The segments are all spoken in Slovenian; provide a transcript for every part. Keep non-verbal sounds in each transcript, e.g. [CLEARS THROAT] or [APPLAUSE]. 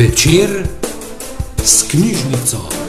Večer s knjižnico.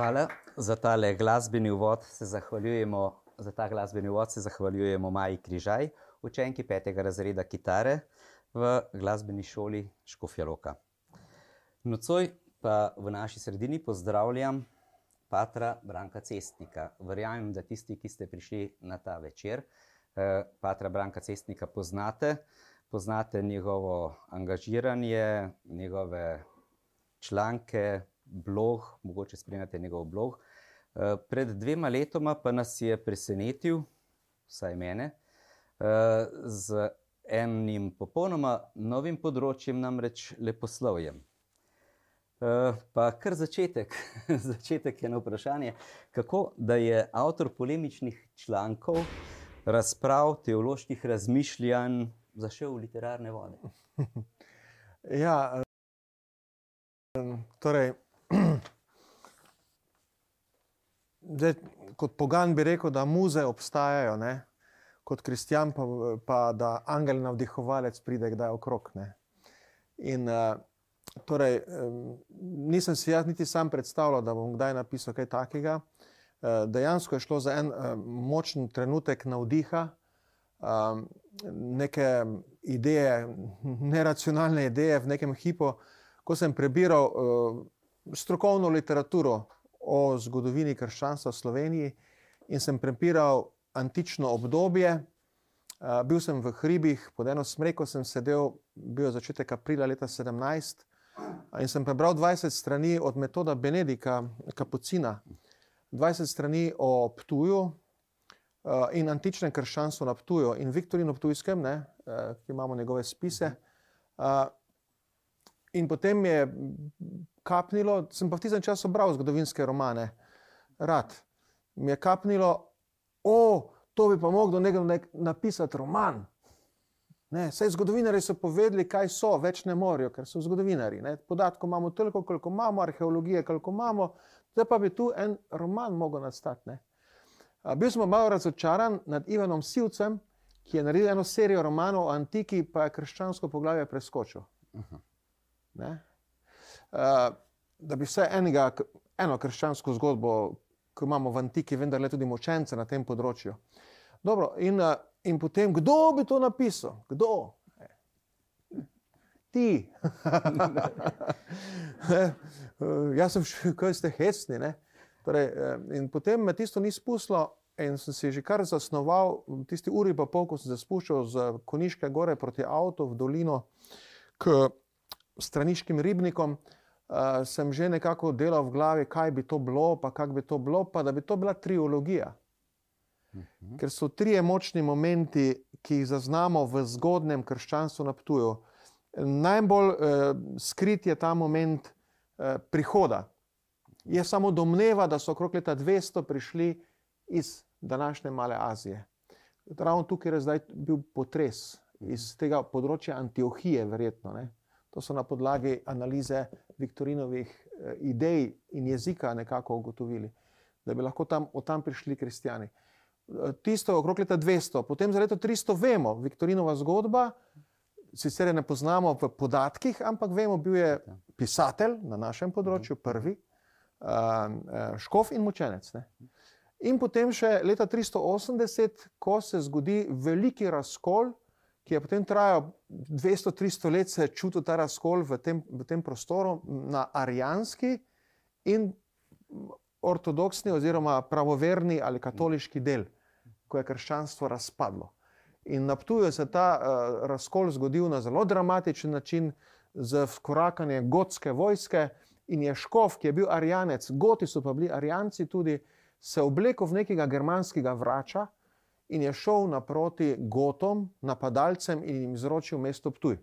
Hvala za tale glasbeni uvod. Se zahvaljujemo za ta glasbeni uvod, se zahvaljujemo Maji Križaj, učenki petega razreda kitare v glasbeni šoli Škofja Loka. Nocoj pa v naši sredini pozdravljam patra Branka Cestnika. Verjamem, da tisti, ki ste prišli na ta večer, patra Branka Cestnika poznate. Poznate njegovo angažiranje, njegove članke, blog, mogoče spremljate njegov blog. pred dvema letoma pa nas je presenetil, vsaj mene, z enim popolnoma novim področjem, namreč leposlovjem. pa kar začetek, [LAUGHS] začetek eno vprašanje. Kako da je avtor polemičnih člankov, razprav, teoloških razmišljanj zašel v literarne vode? [LAUGHS] Ja, torej, zdaj, kot pogan bi rekel, da muze obstajajo, ne, kot kristjan pa, pa da angel navdihovalec pride kdaj okrog, ne. In, torej, nisem si jaz niti sam predstavljal, da bom kdaj napisal kaj takega. dejansko je šlo za en, močen trenutek navdiha, neke ideje, neracionalne ideje v nekem hipu, ko sem prebiral, strokovno literaturo o zgodovini krščanstva v Sloveniji in sem prebiral antično obdobje. bil sem v hribih, pod eno smreko sem sedel, bil je začetek aprila leta sedemnajst, in sem prebral dvajset strani od Metoda Benedika, kapucina. Dvajset strani o Ptuju, in antičnem krščanstvu na Ptuju in Viktorinu Ptujskem, ne, imamo njegove spise. In potem je kapnilo, sem pa v tistem času bral zgodovinske romane, rad. Mi je kapnilo: to bi pa mogel nekdo napisati roman." Ne, saj zgodovinarji so povedali, kaj so, več ne morejo, ker so zgodovinarji, ne, podatkov imamo toliko, kolikor imamo, arheologije, koliko imamo, zdaj pa bi tu en roman mogel nastati, ne. bil sem malo razočaran nad Ivanom Sivcem, ki je naredil eno serijo romanov o antiki, pa je krščansko poglavje preskočil. Ne. da bi vsaj enega, eno krščansko zgodbo, ko imamo v antiki vendarle tudi mučence na tem področju. Dobro, in, in potem, kdo bi to napisal, kdo? Ti. [LAUGHS] jaz sem kaj ste hecni, ne. Torej, in potem me tisto ni spustilo in sem si že kar zasnoval, tisti uri pa pol, ko sem se spuščal s Konjiške gore proti avtu v dolino k Straniškim ribnikom, uh, sem že nekako delal v glavi, kaj bi to bilo, pa kako bi to bilo, pa da bi to bila triologija. Mhm. Ker so trije močni momenti, ki jih zaznamo v zgodnem krščanstvu na Ptuju. Najbolj eh, skrit je ta moment eh, prihoda. Je samo domneva, da so okrog leta 200 prišli iz današnje Male Azije. Ravno tukaj je zdaj bil potres iz tega področja Antiohije, verjetno. Ne? To so na podlagi analize Viktorinovih eh, idej in jezika nekako ugotovili, da bi lahko tam, od tam prišli kristijani. Eh, Tisto okrog leta 200, potem za leto 300 vemo, Viktorinova zgodba, sicer je ne poznamo v podatkih, ampak vemo, bil je pisatelj na našem področju, prvi, eh, eh, škof in mučenec. Ne? In potem še leta 380, ko se zgodi veliki razkol, ki je potem trajal 200-300 let, se je čutil ta razkol v tem, v tem prostoru na arijanski in ortodoksni, oziroma pravoverni ali katoliški del, ko je krščanstvo razpadlo. In na Ptuju se je ta uh, razkol zgodil na zelo dramatičen način, z vkorakanjem gotske vojske. In je škof, ki je bil arijanec, goti so pa bili arijanci tudi, se oblekel v nekega germanskega vrača in je šel naproti gotom, napadalcem in jim izročil mesto Ptuj.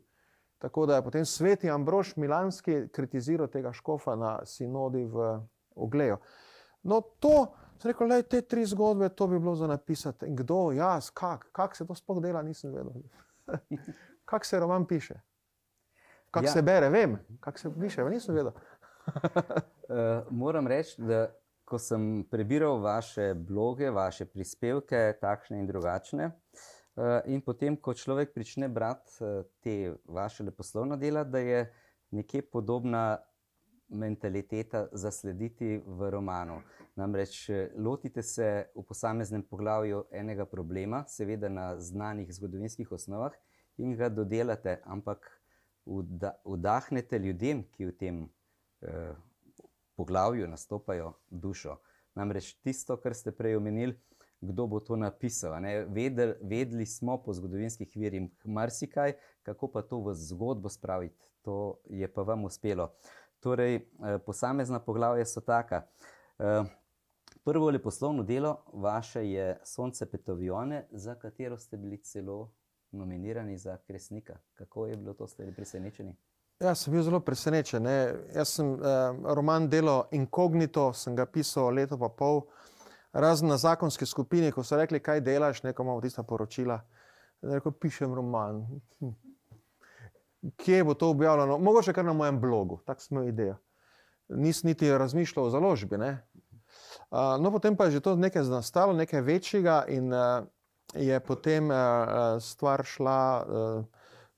Tako da je potem sveti Ambrož Milanski kritiziral tega škofa na sinodi v Ogleju. No, to, sem rekel, le te tri zgodbe, to bi bilo za napisati. In kdo, jaz, kak, kak se to sploh dela, nisem vedel. [LAUGHS] kak se roman piše? Kak Ja. se bere, vem, kak se piše, nisem vedel. Uh, [LAUGHS] moram reči, da ko sem prebiral vaše bloge, vaše prispevke, takšne in drugačne, uh, in potem, ko človek začne brati uh, te vaše leposlovna dela, da je nekje podobna mentaliteta zaslediti v romanu. Namreč eh, lotite se v posameznem poglavju enega problema, seveda na znanih zgodovinskih osnovah, in ga dodelate, ampak vda, vdahnete ljudem, ki v tem eh, poglavju nastopajo dušo. Namreč tisto, kar ste prej omenili, kdo bo to napisal. Vedel, vedeli smo po zgodovinskih virih marsikaj, kako pa to v zgodbo spraviti, to je pa vam uspelo. Torej, eh, posamezna poglavja so taka. Eh, Prvo leposlovno delo vaše je Sonce Petovione, za katero ste bili celo nominirani za Kresnika. Kako je bilo to, ste bili presenečeni? Jaz sem bil zelo presenečen. Ne. Jaz sem eh, roman Delo Inkognito, sem ga pisal leto pa pol, razen na zakonski skupini, ko so rekli, kaj delaš, neko imamo tista poročila. Rekel, pišem roman. Hm. Kje bo to objavljeno? Mogoče kar na mojem blogu, tako sem imel idejo. Nisem niti razmišljal o založbi. Ne. Uh, no, potem pa je že to nekaj nastalo, nekaj večjega, in uh, je potem uh, stvar šla uh,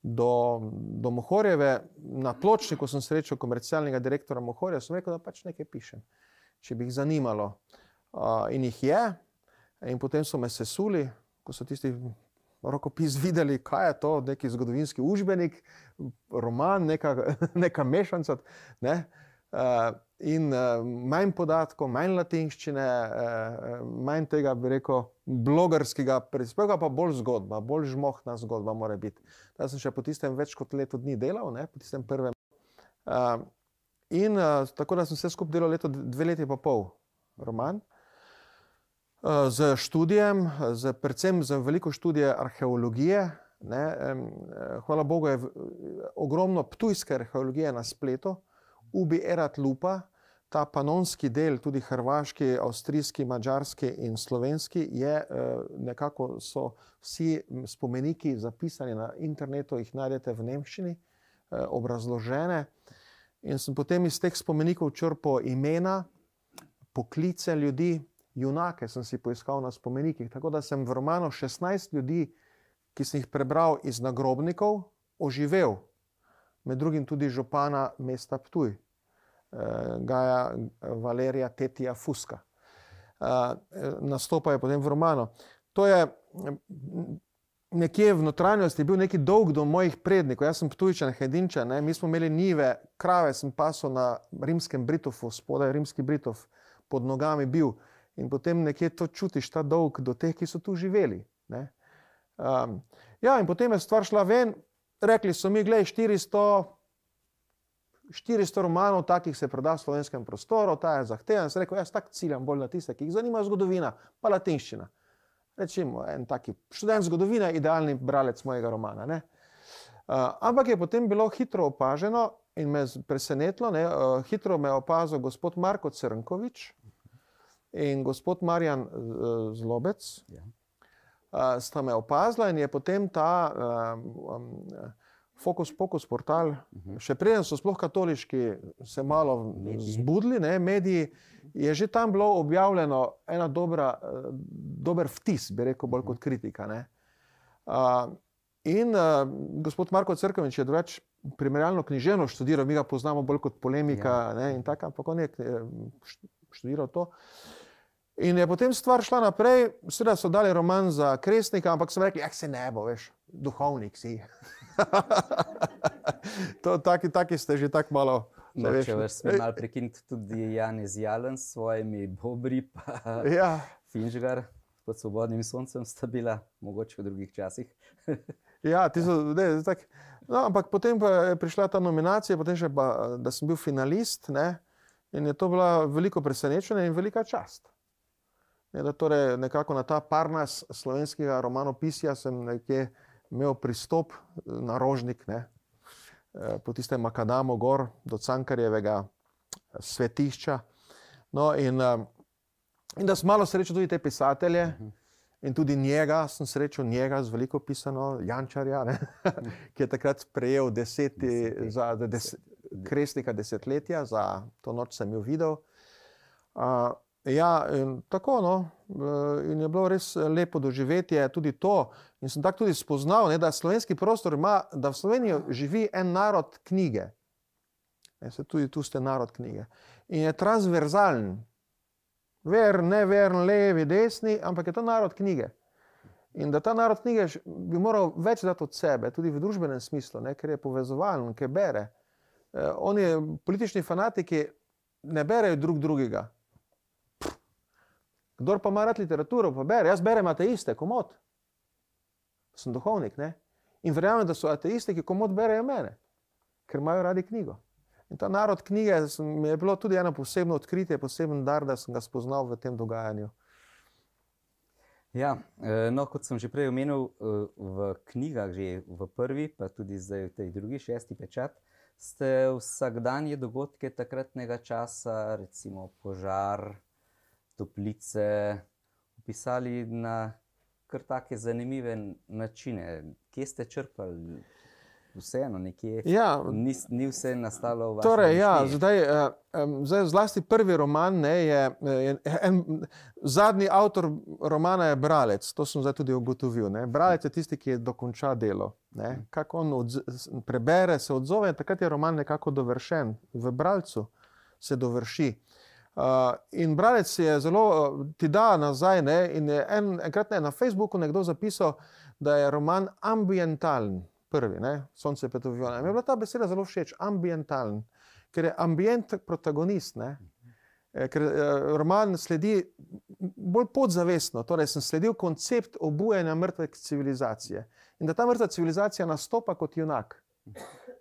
do, do Mohorjeve. Na pločniku sem srečal komercialnega direktora Mohorja, sem rekel, da pač nekaj pišem, če bi jih zanimalo. Uh, in jih je, in potem so me sesuli, ko so tisti rokopis videli, kaj je to, neki zgodovinski učbenik, roman, neka, [LAUGHS] neka mešanca. Ne? Uh, in uh, manj podatkov, manj latinščine, uh, manj tega, bi rekel, blogerskega prispevka, pa bolj zgodba, bolj žmohna zgodba mora biti. Jaz sem še po tistem več kot leto dni delal, ne, po tistem prvem. Uh, in uh, tako da sem vse skupaj delal leto, dve leti pa pol, roman. Uh, z študijem, z, predvsem z veliko študije arheologije. Ne, eh, hvala Bogu, je v- ogromno ptujske arheologije na spletu, Ubi Erat Lupa, ta panonski del, tudi hrvaški, avstrijski, mačarski in slovenski, je eh, nekako so vsi spomeniki zapisani na internetu, jih najdete v nemščini, eh, obrazložene. In sem potem iz teh spomenikov črpal imena, poklice ljudi, junake sem si poiskal na spomenikih. Tako da sem v romanu 16 ljudi, ki sem jih prebral iz nagrobnikov, oživel, med drugim tudi župana mesta Ptuj, Gaja Valerija Tetija Fuska. Eh, nastopa je potem v romanu. To je mm, nekje v notranjosti bil neki dolg do mojih prednikov. Jaz sem Ptujčan, Hedinčan, ne? mi smo imeli nive, krave sem pasel na rimskem Britofu, spodaj rimski Britov, pod nogami bil. In potem nekje to čutiš, ta dolg do teh, ki so tu živeli. Ne? Um, ja, in potem je stvar šla ven, rekli so mi, gledaj, 400 400 romanov takih se proda v slovenskem prostoru, ta je zahteven. Sem rekel, jaz tako ciljam bolj na tiste, ki jih zanima zgodovina, pa latinščina. Rečemo, en taki študent zgodovine, idealni bralec mojega romana. Ne? Uh, ampak je potem bilo hitro opaženo in me presenetilo, ne, uh, hitro me je opazil gospod Marko Crnkovič in gospod Marjan uh, Zlobec. Ja. Uh, sta me opazila in je potem ta uh, um, Focus Pocus portal, uh -huh. še preden so sploh katoliški se malo Mediji. zbudili, ne, mediji, je že tam bilo objavljeno ena dobra, uh, dober vtis, bi rekel, bolj kot kritika. Ne. Uh, in uh, gospod Marko Crkovič je drugač primerjalno književno študiral, mi ga poznamo bolj kot polemika Ja. ne, in tako, ampak on je eh, št- študiral to. In je potem stvar šla naprej, seveda so dali roman za kresnika, ampak so rekli, eh, se ne bo, veš, duhovnik si. [LAUGHS] to, taki, taki ste že tako malo. No, veš, če vas smem malo prekiniti, tudi Janez Jalen s svojimi bobri, pa [LAUGHS] Ja, Finžgar pod svobodnim soncem sta bila, mogoče v drugih časih. [LAUGHS] ja, ti so, ne, tak, no, ampak potem pa je prišla ta nominacija, potem še pa, da sem bil finalist ne, in je to bila veliko presenečenje in velika čast. Ne, da torej nekako na ta parnas slovenskega romanopisja sem nekje imel pristop na rožnik, ne, eh, po tistem Makadamu gor do Cankarjevega svetišča. No, in, eh, in da sem malo srečal tudi te pisatelje. In tudi njega, sem srečal njega z veliko pisano, Jančarja, ne, [LAUGHS] ki je takrat prejel deseti, Deseti. za des, kresnika desetletja, za to noč sem jo videl. Uh, ja, tako no, eh, je bilo res lepo doživetje tudi to. In sem tako tudi spoznal, ne, da slovenski prostor ima, da v Sloveniji živi en narod knjige. Ne, se tudi tu ste narod knjige. In je transverzalen, ver, ne veren, levi, desni, ampak je to narod knjige. In da ta narod knjige bi moral več dati od sebe, tudi v družbenem smislu, ne, ker je povezovalen, ker bere. Eh, oni, politični fanatiki, ne berejo drug drugega. Kdor pa ima rad literaturo, pa bere. Jaz berem ateiste, komod. Sem duhovnik. Ne? In verjamem, da so ateisti, ki komod berejo mene, ker imajo radi knjigo. In ta narod knjige mi je bilo tudi eno posebno odkritje, poseben dar, da sem ga spoznal v tem dogajanju. Ja, eh, no, kot sem že prej omenil, eh, v knjigah, že v prvi, pa tudi zdaj v tej drugi, šesti pečat, ste vsakdanje dogodke takratnega časa, recimo požar, toplice, opisali na kar take zanimive načine. Kje ste črpali? Vseeno, nekje. Ja, Ni, ni vse nastalo v vašem Torej, ja, mišljenju. zdaj, eh, em, zdaj, zlasti prvi roman ne, je, je en, zadnji avtor romana je bralec, to sem zdaj tudi ugotovil. Ne. Bralec je tisti, ki je dokonča delo. Ne. Kako on odz, prebere, se odzove takrat je roman nekako dovršen. V bralcu se dovrši. Uh, in bralec je zelo, uh, ti da nazaj. Ne, in je en, enkrat ne, na Facebooku nekdo zapisal, da je roman ambientalen. Prvi, ne, Sonce Petovijona. Mi je bila ta beseda zelo všeč, ambientalen, ker je ambient protagonist. Ne. Eh, Ker eh, roman sledi bolj podzavestno, torej sem sledil koncept obujanja mrtve civilizacije in da ta mrtva civilizacija nastopa kot junak.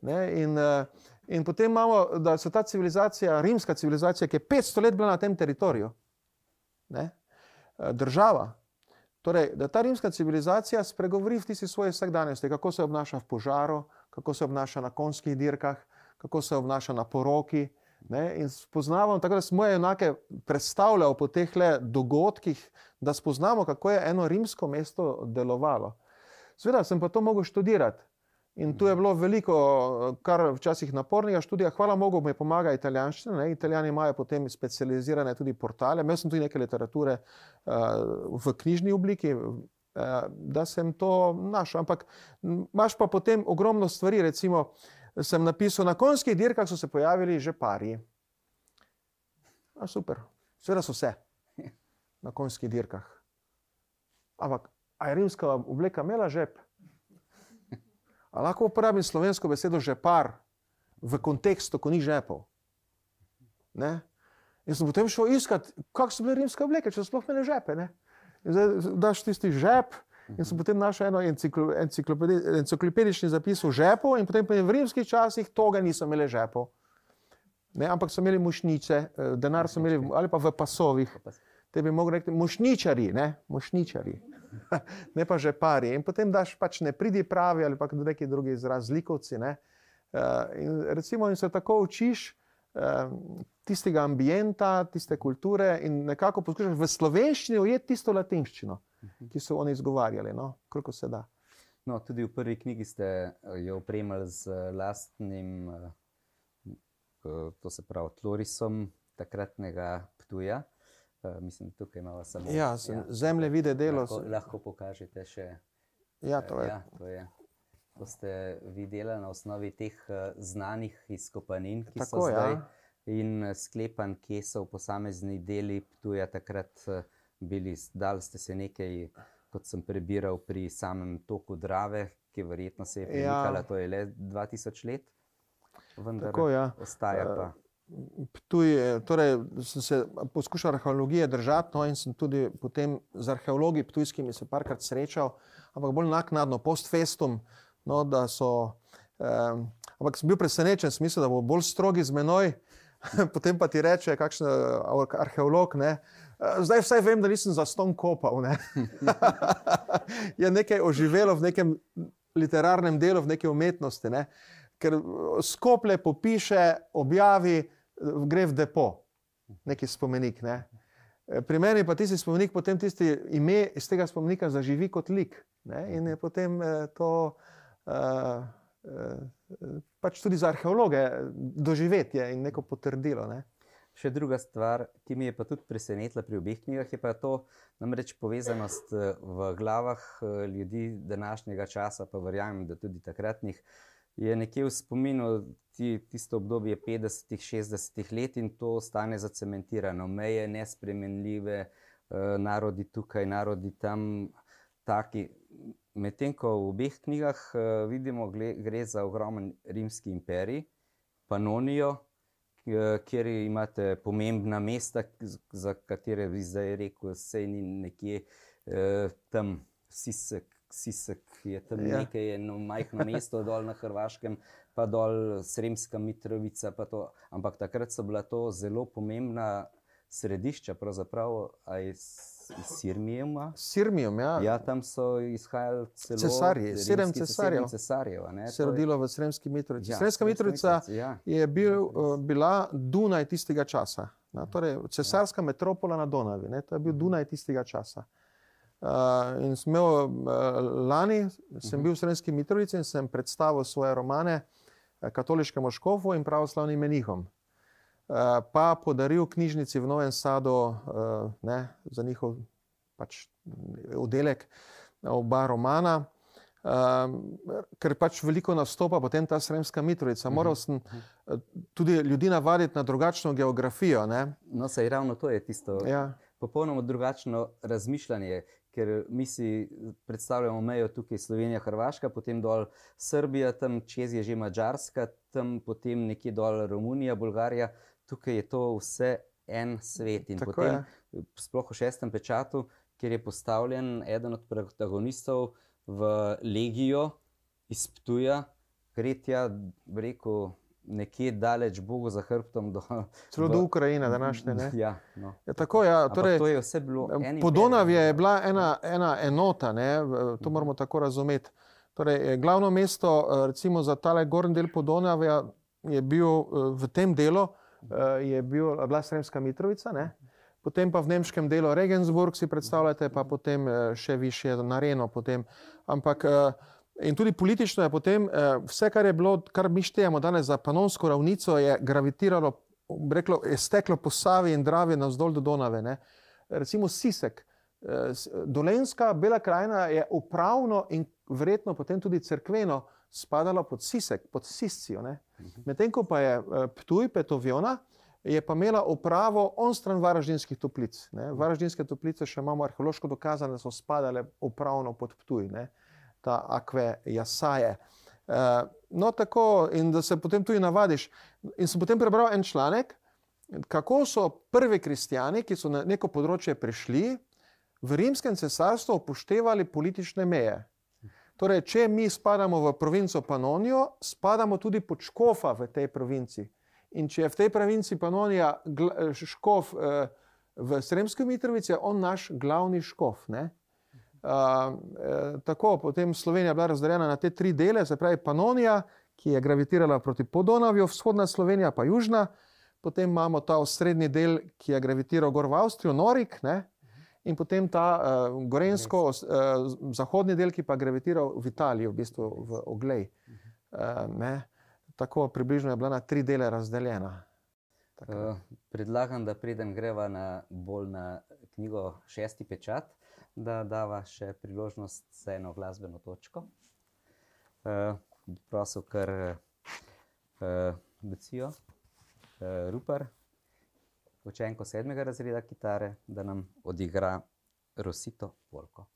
Ne, in, eh, in potem imamo, da so ta civilizacija, rimska civilizacija, ki je 500 let bila na tem teritoriju, ne, eh, država. Torej, da ta rimska civilizacija spregovori v tisti svoji vsakdanjosti, kako se obnaša v požaru, kako se obnaša na konjskih dirkah, kako se obnaša na poroki. Ne, in spoznavamo, tako da smo moje enake predstavljali po teh dogodkih, da spoznamo, kako je eno rimsko mesto delovalo. Sveda sem pa to mogel študirati. In tu je bilo veliko, kar včasih napornega študija. Hvala Bogu, mi pomaga italijanščina. Ne? Italijani imajo potem specializirane tudi portale. Imel sem tudi nekaj literature uh, v knjižni obliki, uh, da sem to našel. Ampak imaš pa potem ogromno stvari. Recimo, sem napisal, na konjskih dirkah so se pojavili že pari. A super, seveda so se na konjskih dirkah. Ampak, a je rimska obleka imela žep? A lahko uporabim slovensko besedo žepar v kontekstu, ko ni žepov? Ne? In sem potem šel iskat, kako so bile rimske obleke, če so sploh imele žepe. Ne? In zdaj daš tisti žep. In sem potem našel eno enciklo, enciklopedi, enciklopedični zapis o žepu, in potem v rimskih časih toga niso imeli žepov. Ne, ampak so imeli mušnice, eh, denar so imeli v- ali pa v pasovih. Pa- Te bi mogli reči mušničari, ne, mušničari. [LAUGHS] ne pa že pari. In potem daš pač ne pridi pravi ali pa neki drugi izraz, likovci. Ne. Uh, in recimo, in se tako učiš uh, tistega ambienta, tiste kulture in nekako poskušaš v slovenščini ujeti tisto latinščino, ki so oni izgovarjali, no, koliko se da. No, tudi v prvi knjigi ste eh, jo opremili z lastnim, k- to se pravi, tlorisom takratnega Ptuja. Eh, Mislim, tukaj imamo samo Ja, ja. zemlje vide delo. Lahko, lahko pokažete še. Ja, to je. Ja, to je. To ste vi delali na osnovi teh eh, znanih izkopanin, ki Tako, so ja. zdaj, in eh, sklepanj, kje so posamezni deli Ptuja takrat eh, bili. Dali ste se nekaj, kot sem prebiral, pri samem toku Drave, ki verjetno se je Ja. premikala, to je le 2000 let, vendar Tako, ja. ostaja pa. Ptuj, je- torej, sem se poskušal arheologije držati, no, in sem tudi potem z arheologi ptujskimi se parkrat srečal, ampak bolj naknadno, post festum. No, da so, um, ampak sem bil presenečen, sem mislil, da bo bolj strogi z menoj. [LAUGHS] Potem pa ti reče, kakšen eh, arheolog. Ne, "Eh, zdaj vsaj vem, da nisem za ston kopal. Ne. [LAUGHS] je nekaj oživelo v nekem literarnem delu, v neki umetnosti. Ne. Ker eh, skople popiše, objavi, eh, gre v depo, neki spomenik. Ne. Pri meni pa tisti spomenik, potem tisti ime iz tega spomenika zaživi kot lik. Ne, in je potem eh, to uh, uh, pač tudi za arheologe doživetje in neko potrdilo. Ne. Še druga stvar, ki mi je pa tudi presenetila pri obeh knjigah, je pa to, namreč povezanost v glavah ljudi današnjega časa, pa verjamem, da tudi takratnih, je nekje v spominu ti, tisto obdobje 50-ih, 60-ih let in to ostane zacementirano. Meje nespremenljive, eh, narodi tukaj, narodi tam, taki. Medtem ko v obeh knjigah eh, vidimo, gre za ogromen rimski imperij, Panonijo, k- kjer imate pomembna mesta, za katere bi zdaj rekel, da ni nekje eh, tam Sisek. Sisek je tam Ja. ja. nekaj, eno majhno mesto dol na Hrvaškem, pa dol Sremska Mitrovica. To. Ampak takrat so bila to zelo pomembna središča, pravzaprav iz, iz Sirmijema. Sirmijom, ja, Ja, tam so izhajali celo Cesarji, sedem cesarjev. cesarjev. se je rodilo v Sremski Mitrovici. Ja, Sremska Mitrovica ja. je bil, eh, bila Dunaj tistega časa. Na, torej, cesarska metropola na Donavi, ne, to je bil Dunaj tistega časa. Uh, in sem imel, uh, lani sem bil v Sremski Mitrovici in sem predstavil svoje romane eh, katoliškemu škofu in pravoslavnim menihom. Uh, pa podaril knjižnici v Novem Sadu uh, ne, za njihov pač, oddelek oba romana. Um, ker pač veliko nastopa potem ta Sremska Mitrovica. Moral sem eh, tudi ljudi navaditi na drugačno geografijo. Ne? No, sej ravno to je tisto. Ja, popolnoma drugačno razmišljanje, ker mi si predstavljamo mejo tukaj Slovenija, Hrvaška, potem dol Srbija, tam čez je že Mačarska, tam potem nekje dol Romunija, Bolgarija, tukaj je to vse en svet. In Tako potem, sploh v šestem pečatu, kjer je postavljen eden od protagonistov v legijo iz Ptuja, gre tja, rekel, nekje daleč Bogu za hrbtom. Do, celo do Ukrajine, današnje. Ne? Ja, no. Ja, tako, ja, torej, to je vse bilo. Podonavje je bila ena, ena enota, ne? to moramo tako razumeti. Torej, eh, glavno mesto eh, recimo, za tale gornji del Podonavja je bil eh, v tem delu, je bil, bila Sremska Mitrovica, ne? potem pa v nemškem delu Regensburg, si predstavljate, pa potem še više na Reno. Potem. Ampak eh, in tudi politično je potem eh, vse, kar je bilo, kar mi štejemo danes za panonsko ravnico, je gravitiralo, reklo, je steklo po Savi in Dravi navzdol do Donave. Ne? Recimo Sisek. eh, Dolenska Bela krajina je upravno in verjetno potem tudi crkveno spadala pod Sisek, pod Siscijo. ne. Medtem ko pa je eh, Ptuj, Petovjona, je pa imela upravo onstran Varaždinskih toplic. Ne. Varaždinske toplice še imamo arheološko dokazane, da so spadale upravno pod Ptuj, ne. Ta akve jasaje. Uh, no, tako in da se potem tudi navadiš. In sem potem prebral en članek, kako so prvi kristijani, ki so na neko področje prišli, v rimskem cesarstvu upoštevali politične meje. Torej, če mi spadamo v provinco Panonijo, spadamo tudi pod škofa v tej provinci. In če je v tej provinci Panonija gl- škof eh, v Sremski Mitrovici, je on naš glavni škof. Ne? Eh, tako, potem Slovenija je bila razdeljena na te tri dele, se pravi Panonija, ki je gravitirala proti Podonavju, vzhodna Slovenija pa južna, potem imamo ta osrednji del, ki je gravitiral gor v Avstrijo, Norik, ne? in potem ta uh, gorensko, uh, zahodni del, ki pa je gravitiral v Italijo, v bistvu v Oglej. Uh, Tako približno je bila na tri dele razdeljena. Uh, predlagam, da preden greva na bolj na knjigo Šesti pečat, da dava še priložnost za eno glasbeno točko. Uh, prosil kar uh, Lucijo, uh, Rupar, učenko sedmega razreda kitare, da nam odigra Rosito Polko.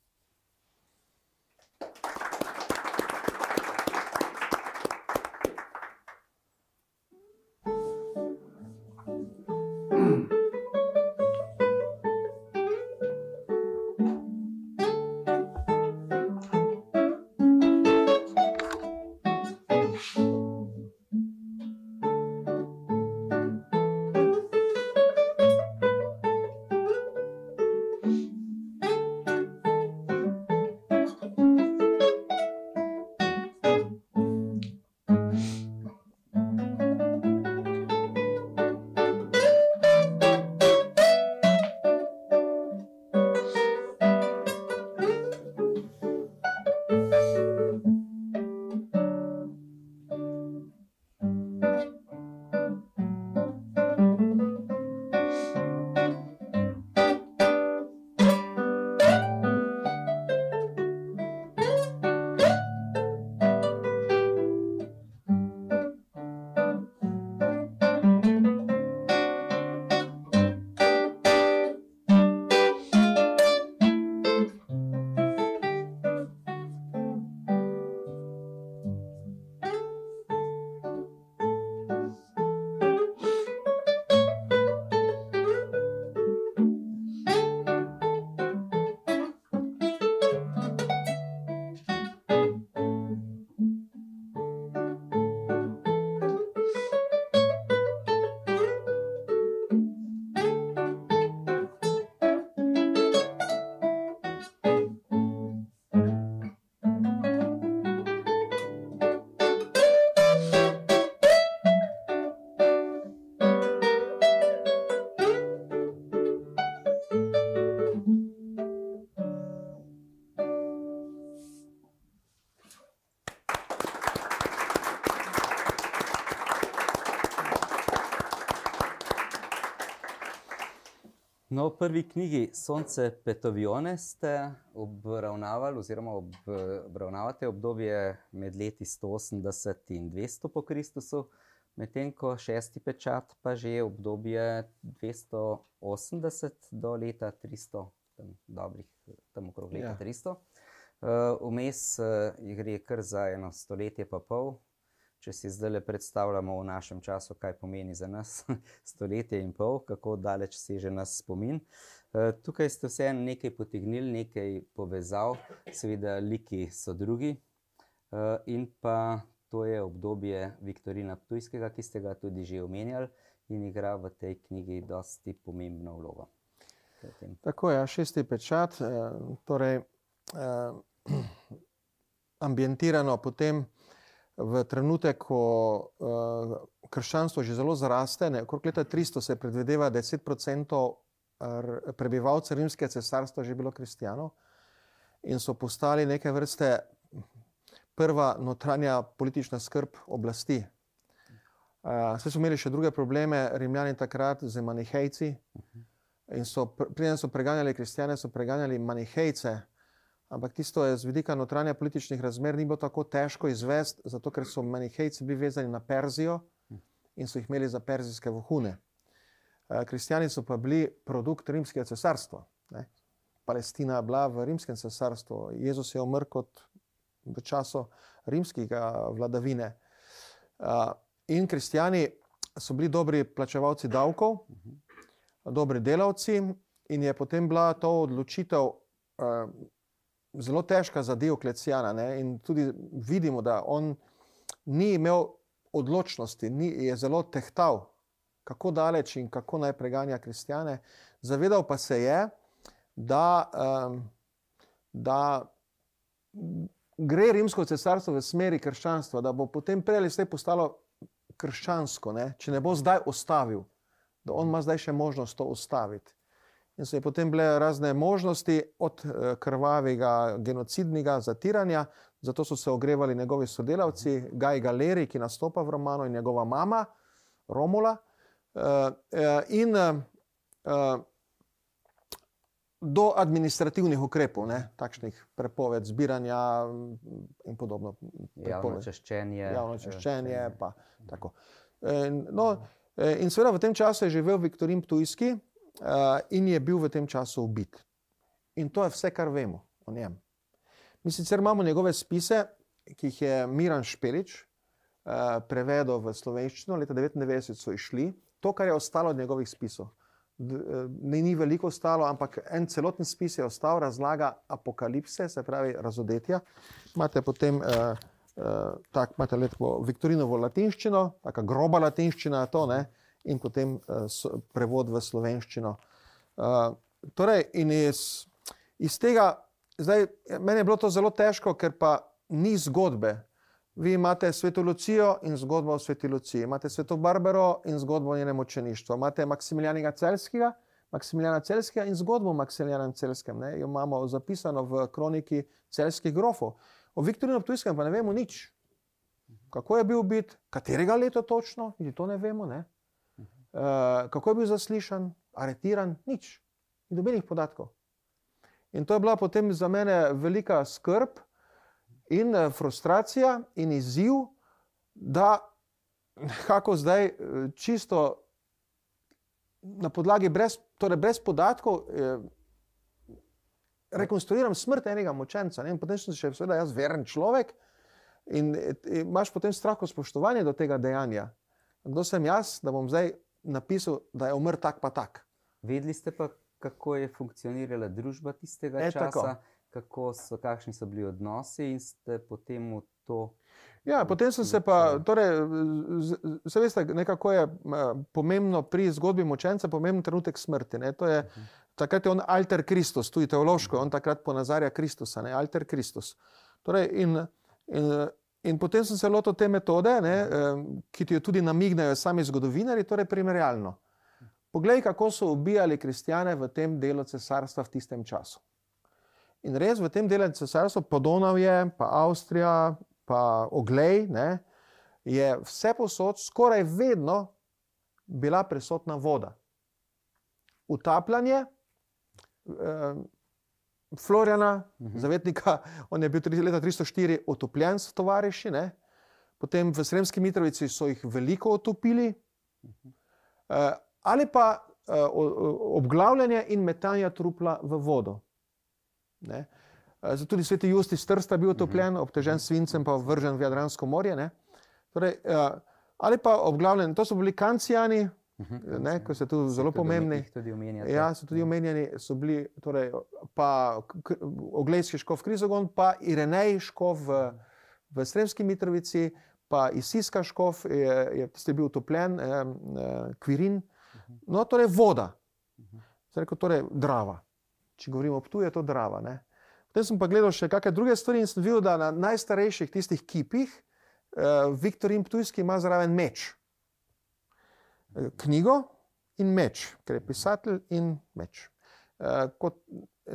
No, v prvi knjigi Sonce Petovione ste obravnavali, oziroma obravnavate obdobje med leti 180 in 200 po Kristusu, medtem ko šesti pečat pa že je obdobje 280 do leta 300, tam dobrih, tam okrog leta Ja. 300. Vmes uh, gre kar za eno stoletje pa pol. Če si zdaj le predstavljamo v našem času, kaj pomeni za nas [LAUGHS] stoletje in pol, kako daleč seže nas spomin. Eh, Tukaj ste vseeno nekaj potegnili, nekaj povezav, seveda, liki so drugi. Eh, In pa to je obdobje Viktorina Ptujskega, ki ste ga tudi že omenjali in igra v tej knjigi dosti pomembno vlogo. Tako je, šesti pečat, eh, torej eh, [CLEARS THROAT] ambientirano potem v trenutek, ko eh, krščanstvo že zelo zraste, ne, okrog leta 300 se predvideva, da je 10% r- prebivalcev rimskega cesarstva že bilo kristijanov in so postali neke vrste prva notranja politična skrb oblasti. Uh, Saj so imeli še druge probleme, Rimljani takrat z manihejci, In so, pr- preden so preganjali kristijane, so preganjali manihejce. Ampak tisto je z vidika notranja političnih razmer ni bilo tako težko izvesti, zato ker so manihejci bili vezani na Perzijo in so jih imeli za perzijske vohune. Eh, Kristijani so pa bili produkt rimskega cesarstva. Ne. Palestina je bila v rimskem cesarstvu, Jezus je umrl kot v času rimskega vladavine. Eh, In kristijani so bili dobri plačevalci davkov, dobri delavci, in je potem bila to odločitev uh, zelo težka za Dioklecijana. Ne? In tudi vidimo, da on ni imel odločnosti, ni, je zelo tehtal, kako daleč in kako naj preganja kristjane. Zavedal pa se je, da, um, da gre rimsko cesarstvo v smeri krščanstva, da bo potem prej ali slej postalo krščansko, ne? če ne bo zdaj ustavil, da on ima zdaj še možnost to ustaviti. In so potem bile razne možnosti, od eh, krvavega genocidnega zatiranja, zato so se ogrevali njegovi sodelavci, Gaj Galeri, ki nastopa v romanu, in njegova mama, Romula. Eh, eh, in do administrativnih ukrepov, ne, takšnih prepoved zbiranja in podobno. Javno češčenje. Javno češčenje. Pa, no, in seveda v tem času je živel Viktorin Ptujski in je bil v tem času ubit. In to je vse, kar vemo o njem. Mi sicer imamo njegove spise, ki jih je Miran Špelič prevedel v slovenščino, leta 1999 so išli. To, kar je ostalo od njegovih spisov, ne ni veliko ostalo, ampak en celoten spis je ostal, razlaga apokalipse, se pravi razodetja. Imate potem uh, uh, tako, imate lepo Viktorinovo latinščino, tako groba latinščina, to ne, in potem uh, prevod v slovenščino. Uh, torej, in iz, iz tega, zdaj, meni je bilo to zelo težko, ker pa ni zgodbe. Vi imate sveto Lucijo in zgodbo o sveti Luciji, imate sveto Barbaro in zgodbo o njenem učeništvu, imate Maksimiljana Celskega, Maksimiljana Celskega in zgodbo o Maksimiljanu Celskem. Ne? Jo imamo zapisano v kroniki celskih grofov. O Viktorinu Ptujskem pa ne vemo nič. Kako je bil ubit, katerega leta točno, niti to ne vemo. Ne? Uh, kako je bil zaslišan, aretiran, nič. Ni dobenih podatkov. In to je bila potem za mene velika skrb, in eh, frustracija in izziv, da nekako zdaj eh, čisto na podlagi brez, torej brez podatkov eh, rekonstruiram smrt enega močenca. Ne? Potem sem še seveda jaz veren človek in, in imaš potem strahko spoštovanje do tega dejanja. Kdo sem jaz, da bom zdaj napisal, da je umrl tak pa tak. Vedeli ste pa, kako je funkcionirala družba tistega e, časa? Tako kako so, kakšni so bili odnosi, in ste potem v to. Ja, potem sem se pa, torej, se veste, nekako je pomembno pri zgodbi močenca, pomemben trenutek smrti. Ne? To je, uh -huh. takrat je on alter Kristus, tudi teološko, on takrat ponazarja Kristusa, ne? alter Kristus. Torej, in, in, in potem sem se lotil te metode, ne, ki ti jo tudi namignejo sami zgodovinari, torej primerjalno. Poglej, kako so ubijali kristjane v tem delu cesarstva v tistem času. In res v tem delu cesarstva, Podonavje, pa Avstrija, pa Oglej, ne, je vse posod, skoraj vedno bila prisotna voda. Utapljanje, Florjana, uh mhm. -huh. zavetnika, on je bil leta 304 utopljen s tovariši, ne. potem v Sremski Mitrovici so jih veliko utopili, uh -huh. eh, ali pa eh, obglavljanje in metanje trupla v vodo. Ne. Zato tudi sveti Justi Strsta bil utopljen, obtežen s svincem, pa vržen v Jadransko morje. Torej, ali pa obglavljen, to so bili kancijani, ne, ko so tu zelo pomembni. Ja, so tudi omenjeni, so bili torej, pa oglejski škov Krizogon, pa Irenej škov v, v Sremski Mitrovici, pa Isiska škov je, je, je bil utopljen, eh, eh, Kvirin, no torej voda, torej Drava če govorimo o tuju, je to drava. Ne? Potem sem pa gledal še kakšne druge stvari in sem videl, da na najstarejših tistih kipih uh, Viktor in Ptujski ima zraven meč. Uh, knjigo in meč, ker je pisatelj in meč. Uh, kot,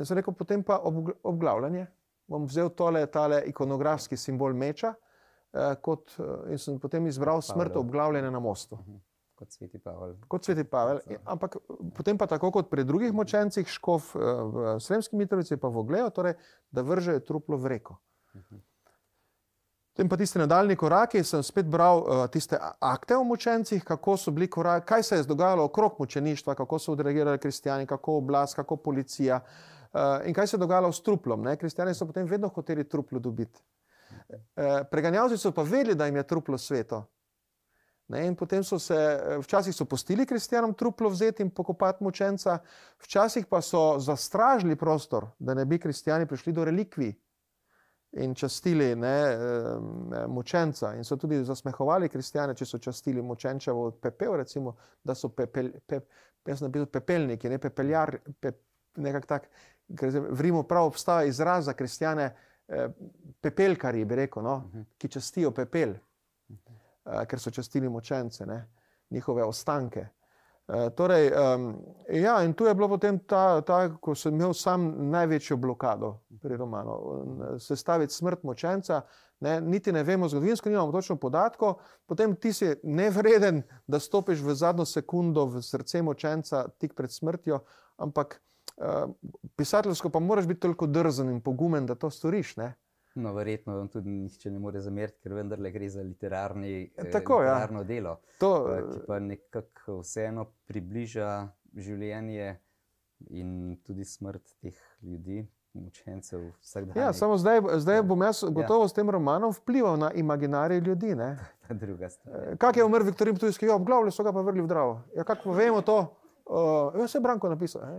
sem rekel, potem pa ob, obglavljanje. Bom vzel tole, tale ikonografski simbol meča uh, kot, uh, in sem potem izbral smrt obglavljene na mostu. Uh mhm. -huh kot sveti Pavel. Kot sveti Pavel. Ampak potem pa tako kot pri drugih močencih, škov eh, v Sremski Mitrovici, pa v Ogleju, torej, da vržejo truplo v reko. Potem pa tiste nadaljni koraki, sem spet bral uh, tiste akte o močencih, kako so bili koraki, kaj se je dogajalo okrog mučeništva, kako so odreagirali kristijani, kako oblast, kako policija uh, in kaj se je dogajalo s truplom. Ne? Kristijani so potem vedno hoteli truplo dobiti. Uh, preganjavci so pa vedeli, da jim je truplo sveto. Ne, in potem so se, včasih so postili kristijanom truplo vzeti in pokopati mučenca, včasih pa so zastražili prostor, da ne bi kristijani prišli do relikvij. In častili ne, mučenca, in so tudi zasmehovali kristijane, če so častili mučenčevo pepel, recimo, da so pepel, pe, jaz bil pepelniki, ne pepeljar, pe, nekako tak, ker v Rimu prav obstaja izraz za kristijane, pepelkari, bi rekel, no, ki častijo pepel, eh, ker so častili mučence, ne, njihove ostanke. Uh, torej, um, ja, in tu je bilo potem ta, ta, ko sem imel sam največjo blokado pri romanu. Sestaviti smrt močenca, ne, niti ne vemo, zgodovinsko nimamo točno podatkov, potem ti si nevreden, da stopiš v zadnjo sekundo v srce močenca tik pred smrtjo, ampak uh, pisateljsko pa moraš biti toliko drzen in pogumen, da to storiš. Ne. No, verjetno vam tudi nihče ne more zameriti, ker vendarle gre za literarni, Ja, tako, ja. literarno delo, To, eh, ki pa nekako vseeno približa življenje in tudi smrt teh ljudi, učencev vsak dan. ja, samo zdaj, zdaj bom jaz gotovo s tem romanom vplival na imaginarij ljudi. Ne. [LAUGHS] druga stvar. Kak je umrl Viktorin Ptujski? Ja, obglavili so ga pa vrgli v Dravo. Ja, kako vemo to? Uh, ja, se je Branko napisal. [LAUGHS]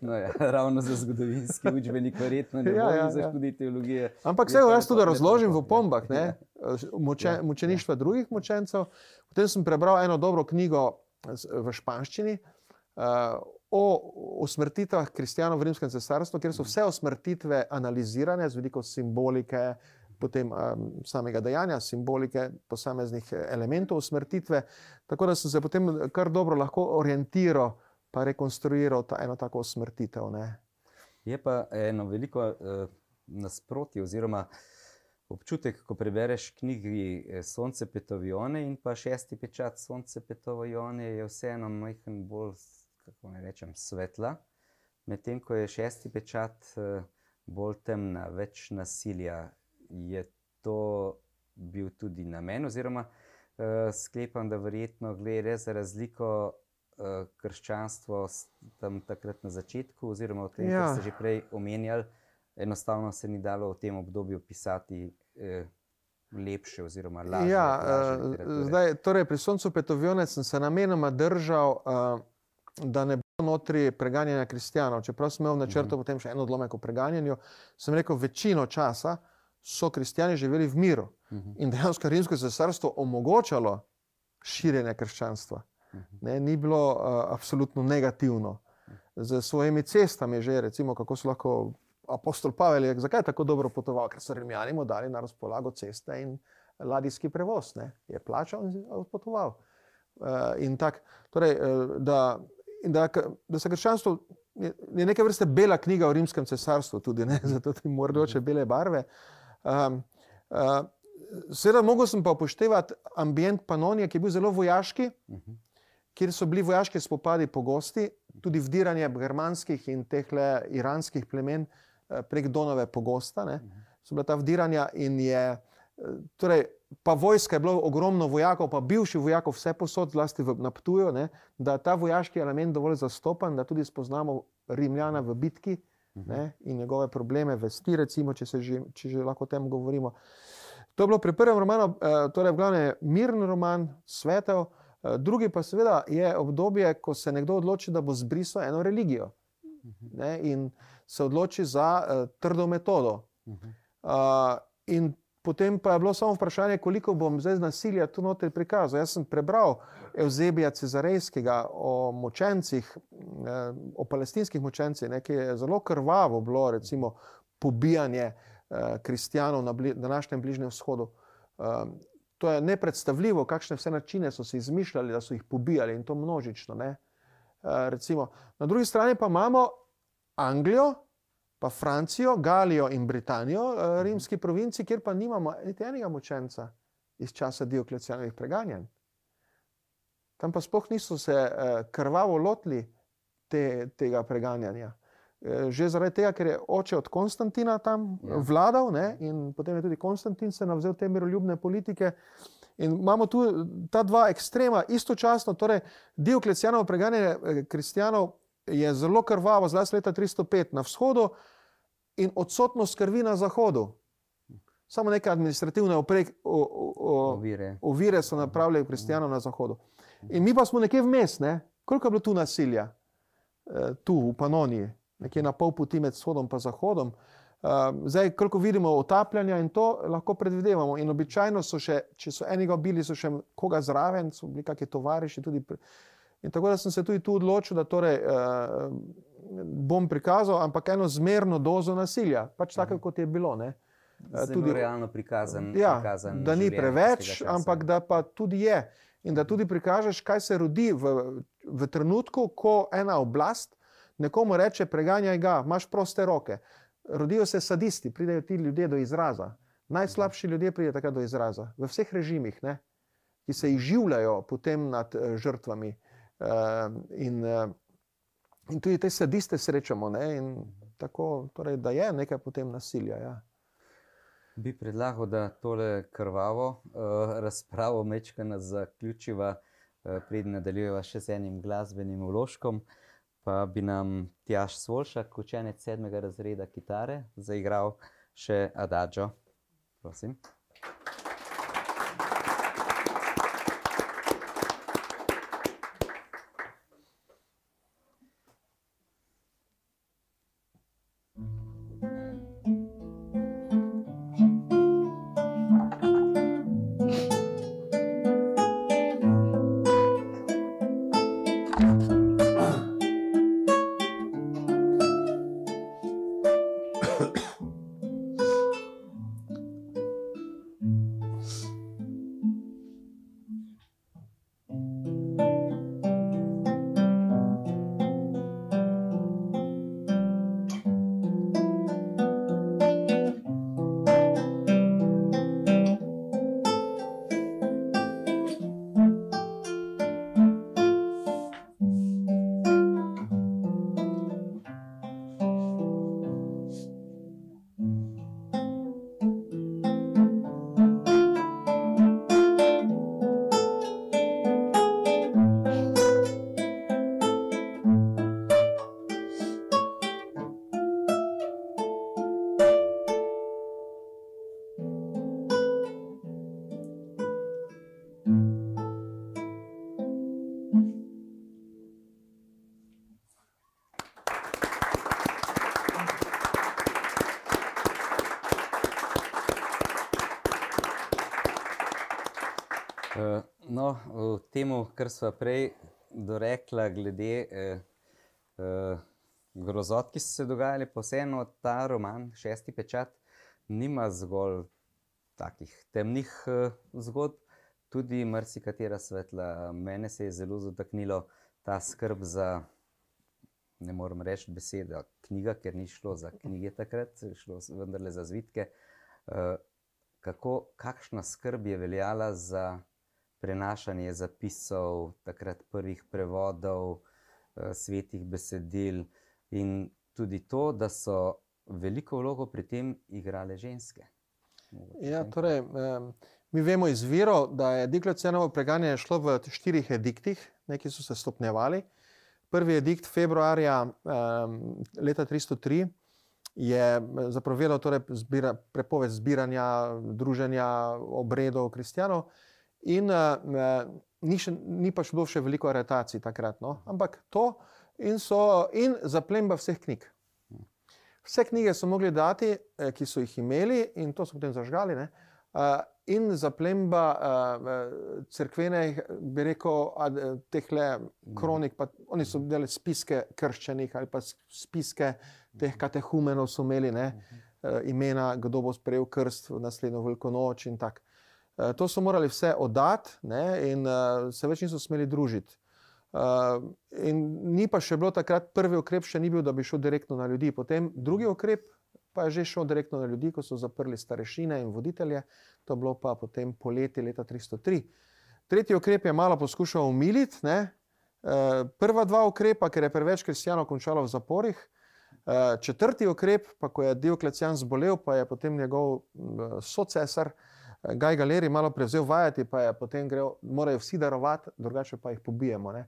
No, ja, ravno za zgodovinski učbenik, verjetno ne Ja, ja, ja, ja, za ja. študij teologije. Ampak pa jaz tudi razložim v tako, pombah, ja. ne, muče, Ja. mučeništva drugih mučencev. Potem sem prebral eno dobro knjigo v španščini uh, o usmrtitvah kristijanov v Rimskem cesarstvu, kjer so vse usmrtitve analizirane z veliko simbolike, potem um, samega dejanja, simbolike posameznih eh, elementov usmrtitve. Tako da sem se potem kar dobro lahko orientiral, pa rekonstruiral ta eno tako usmrtitev. Ne. Je pa eno veliko uh, nasprotje, oziroma občutek, ko prebereš knjigi eh, Sonce Petovione in pa šesti pečat Sonce Petovione, je vseeno majhen bolj, kako naj rečem, svetla, medtem ko je šesti pečat uh, bolj temna, več nasilja. Je to bil tudi namen, oziroma uh, sklepam, da verjetno gre res za razliko uh, krščanstvo tam takrat na začetku, oziroma v tem, ja. Kar ste že prej omenjali, enostavno se ni dalo v tem obdobju pisati eh, lepše oziroma lažje. Ja, lažje eh, zdaj, torej pri Soncu Petovjone sem se namenoma držal, uh, da ne bo notri preganjanja kristijanov. Čeprav sem imel v načrtu Mhm. potem še en odlomek o preganjanju, sem rekel, večino časa so kristijani živeli v miru Mhm. in dejansko rimsko cesarstvo omogočalo širjenje krščanstva. Mhm. Ne, ni bilo uh, absolutno negativno. Z svojimi cestami, že recimo, kako so lahko apostol Pavel, je, zakaj je tako dobro potoval, ker so Rimljani mu dali na razpolago ceste in ladijski prevoz. Ne? Je plačal in je odpotoval. Uh, in tak, torej, uh, da, in da, da se krščanstvo je, je neke vrste bela knjiga o rimskem cesarstvu, tudi ne, [LAUGHS] zato tudi mordoče bele barve. Um, uh, Seveda, mogel sem pa upoštevati ambient Panonije, ki je bil zelo vojaški, Mhm. kjer so bili vojaški spopadi pogosti, tudi vdiranje germanskih in teh iranskih plemen eh, prek Donave pogosta. Ne. So bila ta vdiranja in je, eh, torej, pa vojska je bilo ogromno vojakov, pa bivših vojakov vse posod, zlasti v Naptuju, ne, da je ta vojaški element dovolj zastopan, da tudi spoznamo Rimljana v bitki ne, in njegove probleme, vesti, recimo, če, že, če že lahko o tem govorimo. To je bilo pri prvem romanu, eh, torej v glavnem miren roman, svetel, eh, drugi pa seveda je obdobje, ko se nekdo odloči, da bo zbrisal eno religijo ne, in se odloči za uh, trdo metodo. Mhm. Uh, in potem pa je bilo samo vprašanje, koliko bom zdaj z nasilja tu noter prikazal. Jaz sem prebral Eusebija Cezarejskega o močencih, eh, o palestinskih močencih, ki je zelo krvavo bilo, recimo, pobijanje eh, kristijanov na bli, današnjem Bližnjem vzhodu. Um, to je nepredstavljivo, kakšne vse načine so si izmišljali, da so jih pobijali in to množično. Uh. Na drugi strani pa imamo Anglijo, pa Francijo, Galijo in Britanijo, uh, rimski provinci, kjer pa nimamo niti enega močenca iz časa Dioklecijanovih preganjanj. Tam pa sploh niso se uh, krvavo lotili te, tega preganjanja. Eh, Že zaradi tega, ker je oče od Konstantina tam Ja. vladal ne? in potem je tudi Konstantin se navzel te miroljubne politike. In imamo tu ta dva ekstrema istočasno, torej Dioklecijanovo preganjanje eh, kristijanov je zelo krvavo, zlasti leta 305 na vzhodu in odsotnost krvi na zahodu. Samo neke administrativne oprek, o, o, o, Ovire. ovire so napravljali kristijanov na zahodu. In mi pa smo nekje vmes, ne? koliko je bilo tu nasilja, Eh, tu v Panoniji, nekje na pol poti med vzhodom in zahodom. zdaj, koliko vidimo otapljanja in to lahko predvidevamo. In običajno so še, če so enega ubili, so še koga zraven, so bili kakšni tovariši. Tudi, in tako da sem se tudi tu odločil, da torej, uh, bom prikazal, ampak eno zmerno dozo nasilja, pač tako, kot je bilo. Ne? Tudi realno prikazan. Ja, prikazan da ni preveč, ampak da pa tudi je. In da tudi prikažeš, kaj se rodi v, v trenutku, ko ena oblast nekomu reče: preganjaj ga, imaš proste roke. Rodijo se sadisti, pridejo ti ljudje do izraza. Najslabši ljudje pridejo takrat do izraza, v vseh režimih, ne? ki se izživljajo potem nad uh, žrtvami. Uh, in, uh, in tudi te sadiste srečamo, tako, torej, da je nekaj potem nasilja. Ja. Bi predlagal, da tole krvavo uh, razpravo mečkana zaključiva, uh, preden nadaljujeva še z enim glasbenim vložkom. Pa bi nam Tjaš Svolšak, učenec sedmega razreda kitare, zaigral še Adagio. Prosim. Temu, kar smo prej dorekla, glede eh, eh, grozot, ki so se dogajali, pa vseeno ta roman, Šesti pečat, nima zgolj takih temnih eh, zgodb, tudi marsikatera svetla. Mene se je zelo zataknilo ta skrb za, ne morem reči besede, knjiga, ker ni šlo za knjige takrat, šlo vendarle za zvitke. Eh, kako, kakšna skrb je veljala za prenašanje zapisov, takrat prvih prevodov, eh, svetih besedil, in tudi to, da so veliko vlogo pri tem igrale ženske. Ja, torej, mi vemo iz virov, da je Diklocianovo preganjanje šlo v štirih ediktih, neki so se stopnjevali. Prvi edikt februarja leta 303 je zapovedal torej zbira, prepoved zbiranja, druženja, obredov kristijanov. In uh, ni, še, ni pa šlo še veliko aretacij takrat, no? ampak to in, so, in zaplemba vseh knjig. Vse knjige so mogli dati, eh, ki so jih imeli, in to so potem zažgali. Uh, in zaplemba uh, crkvenih, bi rekel, teh le kronik, pa oni so delali spiske krščenih ali pa spiske teh katehumenov, so imeli ne, uh, imena, kdo bo sprejel krst v naslednjo veliko noč in tako. Eh, to so morali vse oddati ne, in uh, se več niso smeli družiti. Uh, in ni pa še bilo takrat prvi ukrep, še ni bil, da bi šel direktno na ljudi. Potem drugi ukrep pa je že šel direktno na ljudi, ko so zaprli starešine in voditelje. To je bilo pa potem poleti leta 303. Tretji ukrep je malo poskušal umiliti. Uh, prva dva ukrepa, ker je preveč kristijanov končalo v zaporih. Četrti ukrep, pa ko je Dioklecijan zbolel, pa je potem njegov socesar uh, Gaj Galeri malo prevzel vajati, pa je potem grejo, morajo vsi darovati, drugače pa jih pobijemo. Ne?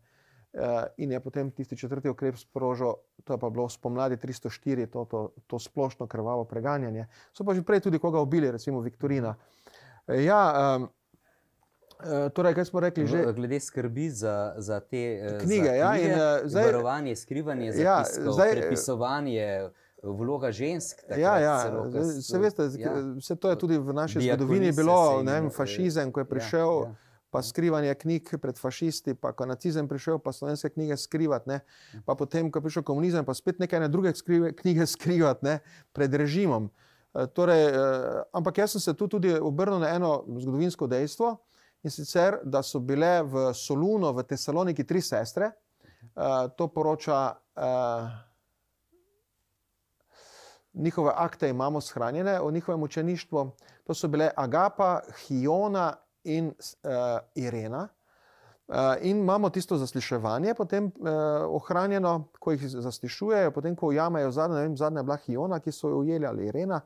Uh, in je potem tisti četrti ukrep sprožil, to je pa bilo spomladi 304, to, to, to splošno krvavo preganjanje. So pa že prej tudi koga ubili, recimo Viktorina. Uh, ja, um, uh, torej, kaj smo rekli? Že? Glede skrbi za, za te knjige, za knjige ja, in uh, zdaj, varovanje, skrivanje, ja, zdaj, prepisovanje vloga žensk. Ja, ja, celo, so- se veste, ja. vse to je tudi v naši zgodovini se bilo, ne vem, eh, fašizem, ko je ja, prišel, ja. pa skrivanje knjig pred fašisti, pa ko je nacizem prišel, pa slovenske knjige skrivati, ne, pa potem, ko je prišel komunizem, pa spet ene druge skrive, knjige [LAUGHS] skrivati ne, pred režimom. Eh, Torej, eh, ampak jaz sem se tu tudi obrnil na eno zgodovinsko dejstvo in sicer, da so bile v Solunu, v Tesaloniki tri sestre. Eh, To poroča eh, njihove akte imamo shranjene o njihovem učeništvu. To so bile Agapa, Hiona in uh, Irena. Uh, in imamo tisto zasliševanje, potem uh, ohranjeno, ko jih zaslišujejo, potem ko ujamejo zadnja, ne vem, zadnja je bila Hiona, ki so jo ujeli ali Irena,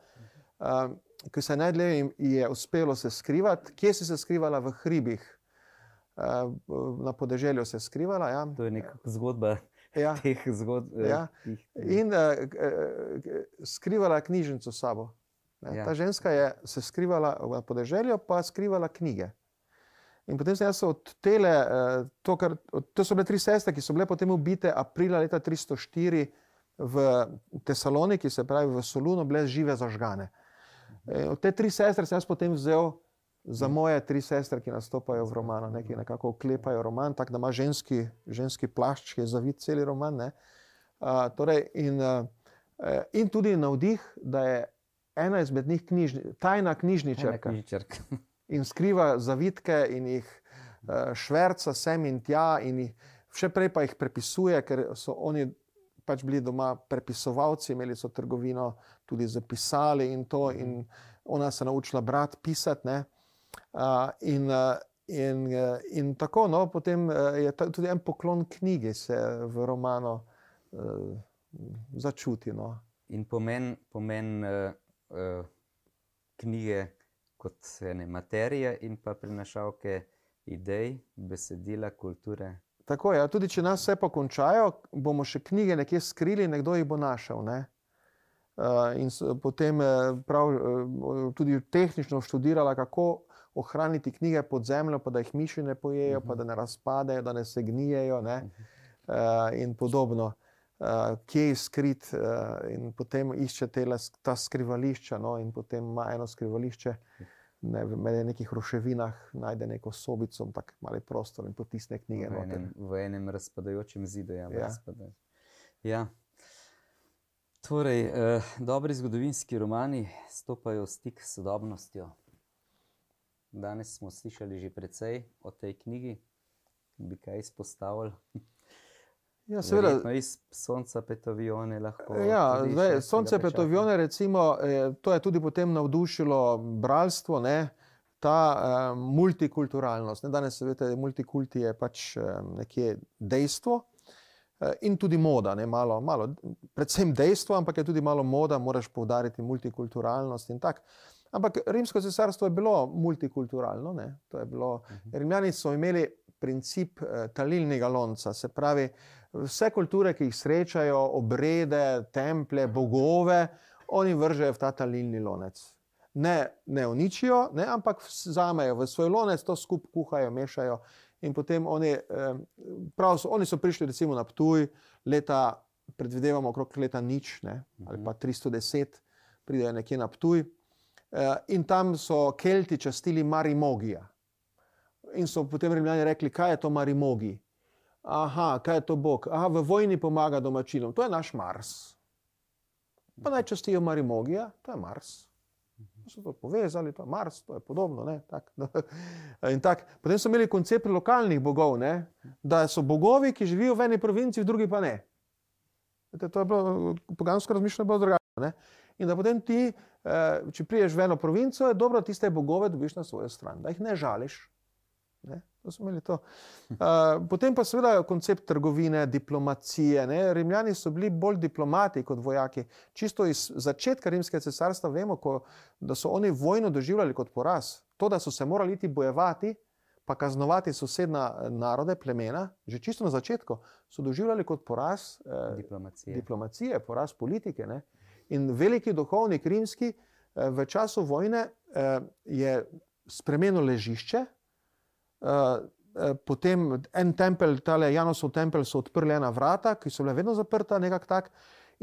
uh, ki se najdlje jim je uspelo se skrivati. Kje si se skrivala? V hribih. Uh, na podeželju se je skrivala. Ja. To je neka zgodba Ja. teh zgodb. eh, Ja. tih- In uh, skrivala knjižnico s sabo. Ne, Ja. Ta ženska je se skrivala v podeželju, pa skrivala knjige. In potem sem jaz od tele, to, kar, to so bile tri sestre, ki so bile potem ubite aprila leta 304 v Tesaloniki, se pravi v Solunu, bile žive zažgane. In Od te tri sestre sem jaz potem vzel za moje tri sestre, ki nastopajo v romanu, ne, ki nekako oklepajo roman, tako da ima ženski, ženski plašč, ki je zavit cel roman. ne. Uh, torej, in, uh, in tudi navdih, da je ena izmed njih knjižni, tajna knjižničarka knjižničarka. [LAUGHS] in skriva zavitke in jih uh, šverca sem in tja, in jih, še prej pa jih prepisuje, ker so oni pač bili doma prepisovalci, imeli so trgovino, tudi zapisali in to, in ona se je naučila brati, pisati. ne. Uh, in, uh, in, uh, in tako, no, potem uh, je tudi en poklon knjigi, se v romanu uh, začuti. No. In pomen, pomen uh, uh, knjige kot ene materije in pa prinašalke idej, besedila, kulture. Tako je, ja, tudi če nas vse pokončajo, bomo še knjige nekje skrili, nekdo jih bo našel. Ne? Uh, in potem prav, eh, tudi tehnično študirala, kako ohraniti knjige pod zemljo, pa da jih miši ne pojejo, pa da ne razpadejo, da ne se gnijejo ne? uh, in podobno. Uh, kje je skrit, uh, in potem išče tele, ta skrivališča, no, in potem ima eno skrivališče, ne, v med nekih ruševinah, najde neko sobico, tako mali prostor in potisne knjige. V noter. enem, v enem razpadajočem zidu. Ja, Ja. razpadajoč- ja. Torej, eh, dobri zgodovinski romani stopajo v stik s sodobnostjo. Danes smo slišali že precej o tej knjigi, bi kaj izpostavili. Ja, seveda, Verjetno iz Sonca Petovione lahko. Ja, zdaj, Sonce. Petovione, recimo, eh, to je tudi potem navdušilo bralstvo, ne, ta eh, multikulturalnost. Ne, danes se veste, multikulti je pač eh, nekje dejstvo eh, in tudi moda, ne, malo, malo, predvsem dejstvo, ampak je tudi malo moda, moraš poudariti multikulturalnost in tako. Ampak rimsko cesarstvo je bilo multikulturalno. Ne, to je bilo, Rimljani so imeli princip eh, talilnega lonca, se pravi, vse kulture, ki jih srečajo, obrede, templje, bogove, oni vržejo v ta talilni lonec. Ne, ne uničijo, ne, ampak vzamejo v svoj lonec, to skupaj kuhajo, mešajo. In potem oni, eh, prav so, oni so prišli recimo na Ptuj, leta, predvidevamo okrog leta nič, ne, ali pa 310, pridejo nekje na Ptuj. Eh, in tam so Kelti častili Marimogija. In so potem Rimljani rekli, kaj je to Marimogi. Aha, kaj je to Bog? Aha, v vojni pomaga domačinom, to je naš Mars. Pa naj častijo Marimogija, to je Mars. So to povezali, to je Mars, to je podobno. ne, Tak, [LAUGHS] tak. Potem so imeli koncept lokalnih bogov, ne, da so bogovi, ki živijo v eni provinci, v drugi pa ne. Vete, to je bilo pogansko razmišljanje, bilo drugače. ne. In da potem ti, če priješ v eno provinco, je dobro, da tiste bogove dobiš na svojo stran, da jih ne žališ. Ne? To. Uh, potem pa seveda koncept trgovine, diplomacije. Ne? Rimljani so bili bolj diplomati kot vojaki. Čisto iz začetka rimskega cesarstva vemo, ko, da so oni vojno doživljali kot poraz. To, da so se morali iti bojevati, pa kaznovati sosedna eh, narode, plemena, že čisto na začetku so doživljali kot poraz eh, Diplomacije. diplomacije, poraz politike. Ne? In veliki duhovnik rimski eh, v času vojne eh, je spremenil ležišče, eh, potem en tempelj, tale Janosov tempelj, so odprli ena vrata, ki so bila vedno zaprta, nekako tak.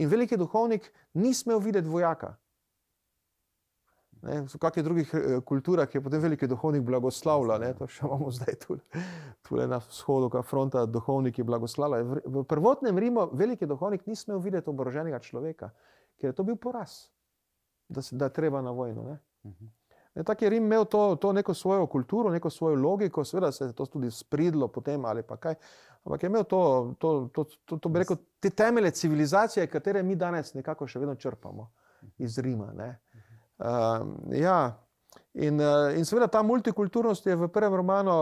In veliki duhovnik ni smel videti vojaka. Ne, v kakšnih drugih kulturah je potem veliki duhovnik blagoslavlja, to še imamo zdaj tudi tu na vzhodu, ka fronta duhovniki blagoslavlja. V prvotnem Rimu veliki duhovnik ni smel videti oboroženega človeka, ker je to bil poraz, da, se, da je treba na vojno. Ne. Ne, tak je Rim imel to, to neko svojo kulturo, neko svojo logiko, seveda se je to tudi spridlo potem ali pa kaj, ampak je imel to, to, to, to, to bi rekel, te temelje civilizacije, katere mi danes nekako še vedno črpamo iz Rima. Ne. Uh, ja. In, uh, in seveda ta multikulturnost je v prvem romanu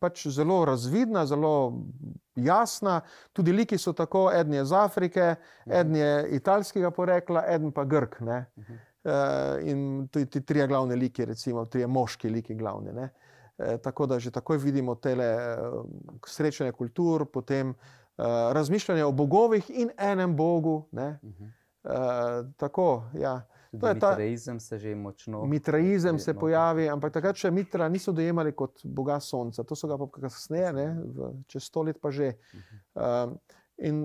pač zelo razvidna, zelo jasna. Tudi liki so tako, eden je iz Afrike, eden je italijanskega porekla, eden pa Grk. Uh, in tudi ti tri glavne liki, recimo tri moški liki glavne. Ne? Tako da že takoj vidimo te srečanje kultur, potem razmišljanje o bogovih in enem Bogu. Uh, tako, ja. Je ta mitraizem, se že močno. Mitraizem se pojavi, ampak takrat še mitra niso dojemali kot boga sonca, to so ga pa kasneje, čez sto let pa že. Uh, in,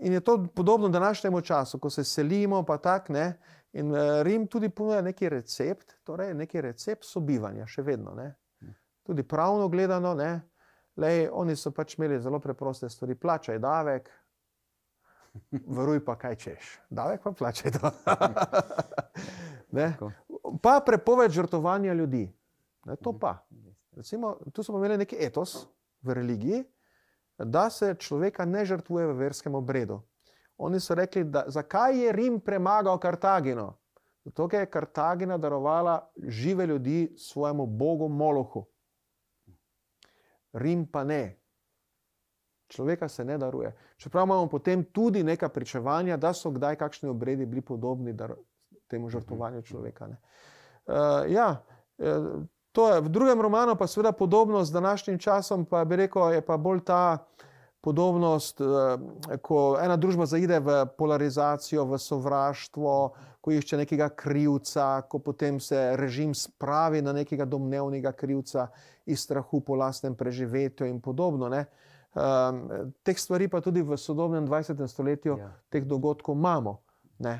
in je to podobno današnjemu času, ko se selimo, pa tak ne. In uh, Rim tudi ponuja neki recept, torej neki recept sobivanja, še vedno. Ne? Tudi pravno gledano, ne. Lej, oni so pač imeli zelo preproste stvari, plačaj davek, Varuj pa kaj češ, davek pa plačaj to. [LAUGHS] pa prepoved žrtovanja ljudi. Ne, to pa. Recimo, tu smo imeli neki etos v religiji, da se človeka ne žrtvuje v verskem obredu. Oni so rekli, da zakaj je Rim premagal Kartagino? Zato, ker je Kartagina darovala žive ljudi svojemu bogu Molohu. Rim pa ne. Človeka se ne daruje. Čeprav imamo potem tudi neka pričevanja, da so kdaj kakšni obredi bili podobni temu žrtvovanju človeka. Uh, ja, eh, to je v drugem romanu, pa seveda podobno z današnjim časom, pa bi rekel, je pa bolj ta podobnost, uh, ko ena družba zaide v polarizacijo, v sovraštvo, ko išče nekega krivca, ko potem se režim spravi na nekega domnevnega krivca iz strahu po lastnem preživetju in podobno. Uh, Um, teh stvari pa tudi v sodobnem 20. stoletju, ja. teh dogodkov imamo. Ne?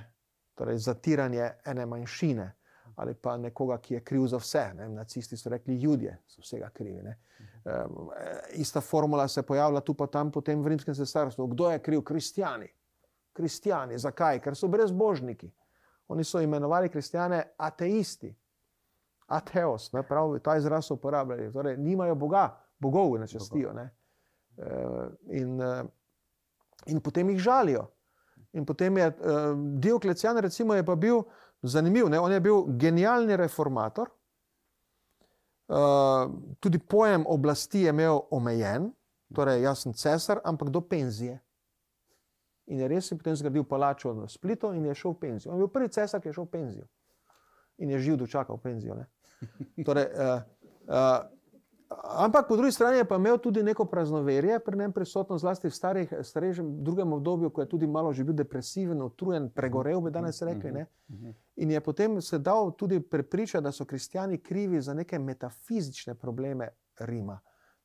Torej, zatiranje ene manjšine ali pa nekoga, ki je kriv za vse. Ne? Nacisti so rekli, ljudje so vsega krivi. Um, ista formula se pojavlja tu pa tam, potem v rimskem cesarstvu. Kdo je kriv? Kristijani. Kristijani. Zakaj? Ker so brezbožniki. Oni so imenovali kristijane ateisti. Ateos, ne? prav ta izraz so uporabljali. Torej, nimajo Boga, bogov ne čestijo. Ne? Eh, in, eh, in potem jih žalijo. In potem je uh, Dioklecijan, recimo, je pa bil zanimiv. Ne? On je bil genialni reformator, uh, tudi pojem oblasti je imel omejen, torej jaz sem cesar, ampak do penzije. In je res je potem zgradil palačo na Splitu in je šel v penzijo. On je bil prvi cesar, ki je šel v penzijo in je živ dočakal penzijo. Torej, uh, uh, Ampak po drugi strani je pa imel tudi neko praznoverje, pri njem prisotno, zlasti v starih, starejšem drugem obdobju, ko je tudi malo že bil depresiven, utrujen, pregorel, bi danes rekli. Ne? In je potem se dal tudi prepričati, da so kristijani krivi za neke metafizične probleme Rima.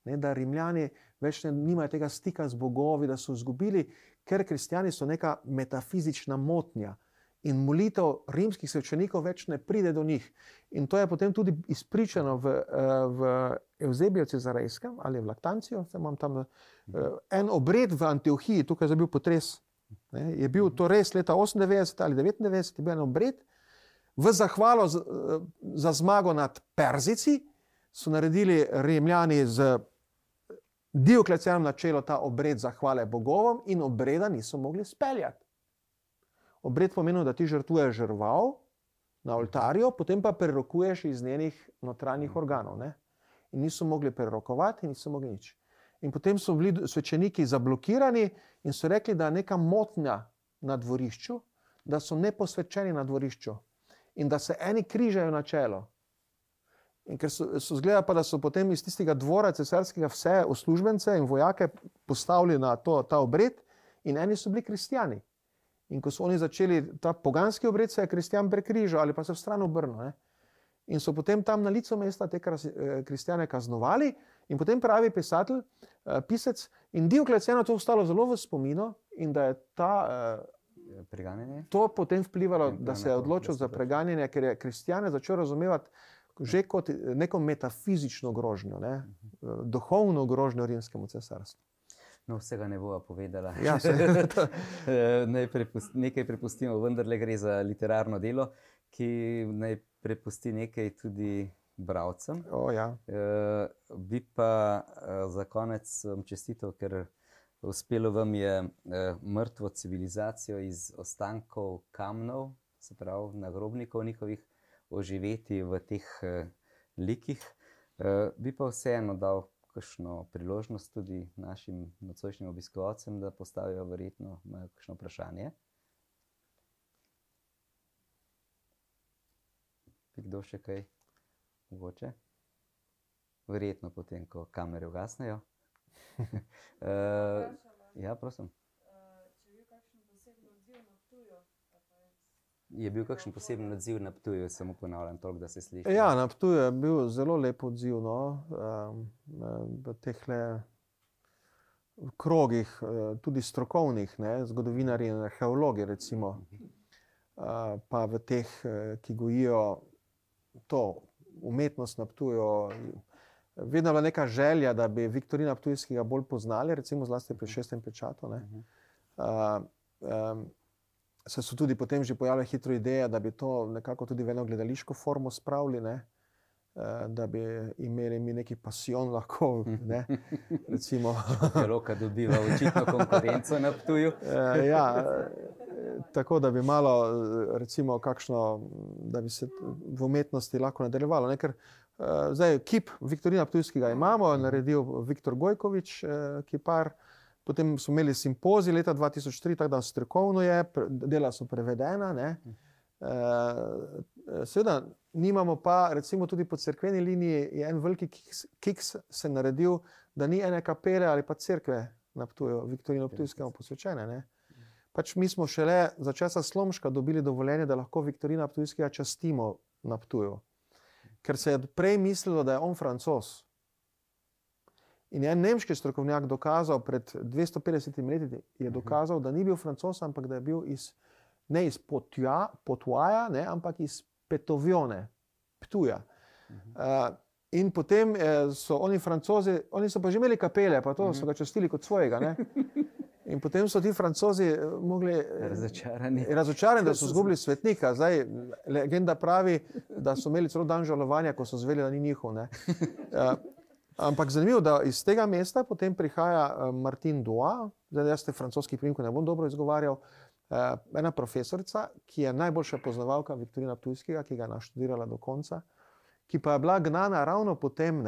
Ne, da rimljani več ne, nimajo tega stika z bogovi, da so izgubili, ker kristijani so neka metafizična motnja in molitev rimskih svečenikov več ne pride do njih. In to je potem tudi izpričano v, eh, v Eusebiju Cezarejskem ali v Laktanciju. Tam, eh, en obred v Antiohiji, tukaj je bil potres. Ne, je bil to res leta 98 ali 99, je bil en obred v zahvalo za, eh, za zmago nad Perzici, so naredili Rimljani z Dioklecijanom na čelo ta obred zahvale bogovom in obreda niso mogli speljati. Obred pomeni, da ti žrtvuješ žrval na oltarju, potem pa prerokuješ iz njenih notranjih organov. Ne? In niso mogli prerokovati, niso mogli nič. In potem so bili svečeniki zablokirani in so rekli, da je neka motnja na dvorišču, da so neposvečeni na dvorišču in da se eni križajo na čelo. In ker so, so zgleda pa, da so potem iz tistega dvora cesarskega vse uslužbence in vojake postavili na to, ta obred, in eni so bili kristijani. In ko so oni začeli ta poganski obred, se je kristjan prekrižal ali pa se v stran obrnil. In so potem tam na licu mesta te eh, kristjane kaznovali, in potem pravi pisatelj, eh, pisec, in Dioklecijan to ostalo zelo v spominu, in da je ta uh, preganjanje. to potem vplivalo, da se je odločil za preganjanje, ker je kristijane začel razumevati že kot neko metafizično grožnjo, ne? duhovno grožnjo rimskemu cesarstvu. No, vsega ne bova povedala. Ja, [LAUGHS] Eh, prepust, nekaj prepustimo, vendarle gre za literarno delo, ki naj prepusti nekaj tudi bralcem. O, ja. Eh, bi pa eh, za konec vam čestitev, ker uspelo vam je eh, mrtvo civilizacijo iz ostankov kamnov, se pravi nagrobnikov njihovih, oživeti v teh eh, likih. Eh, bi pa vseeno dal kakšno priložnost tudi našim nocojšnjim obiskovalcem, da postavijo verjetno kakšno vprašanje. Bi kdo še kaj mogoče? Verjetno potem, ko kamere ugasnejo. uh, [LAUGHS] ja, prosim. Je bil kakšen poseben odziv na Ptuju, samo ponavljam, toliko, da se sliši. ja, na Ptuju je bil zelo lep odziv no, v teh krogih, eh, tudi strokovnih, ne, zgodovinarji in arheologi, recimo, uh, pa v teh, eh, ki gojijo to umetnost na Ptuju. Vedno je bila neka želja, da bi Viktorina Ptujskega bolj poznali, recimo zlasti pri šestem pečatu. Ne. Uh, um, se so tudi potem že pojavile hitro ideje, da bi to nekako tudi v eno gledališko formo spravili, ne? Eh, da bi imeli mi neki pasion lahko. Ne? [LAUGHS] Recimo, Roka dobiva očitno konkurenco na Ptuju. [LAUGHS] eh, ja, eh, tako da bi malo, recimo, kakšno, da bi se v umetnosti lahko nadaljevalo. Ne? Ker zdaj kip Viktorina Ptujskega imamo, naredil Viktor Gojkovič, kipar. Potem smo imeli simpozij leta 2003, tako da strokovno je, pre- dela so prevedena. Ne? Eh, Seveda, nimamo pa, recimo, tudi po crkveni liniji je en veliki kiks, kiks se naredil, da ni ene kapele ali pa cerkve na Ptuju, Viktorinu Ptujskemu posvečene. Ne? Pač mi smo šele za časa Slomška dobili dovoljenje, da lahko Viktorina Ptujskega častimo na Ptuju. Ker se je prej mislilo, da je on francos. In je en nemški strokovnjak dokazal pred 250 leti, je dokazal, da ni bil francos, ampak da je bil iz, ne iz Potja, Potvaja, ne, ampak iz Petovione, Ptuja. Uh, in potem eh, so oni francozi, oni so pa že imeli kapele, pa to so ga častili kot svojega. Ne? [LAUGHS] In potem so ti francozi eh, mogli. Razočarani. Razočarani, da so [LAUGHS] izgubili svetnika. Zdaj, legenda pravi, da so imeli celo dan žalovanja, ko so zveli, da ni njihov. ne. [LAUGHS] Eh, Ampak zanimivo, da iz tega mesta potem prihaja eh, Martin Dua, zdaj jaz te francoski primke ne bom dobro izgovarjal, eh, ena profesorica, ki je najboljša poznavalka Viktorina Ptujskega, ki ga je naštudirala do konca, ki pa je bila gnana ravno potem,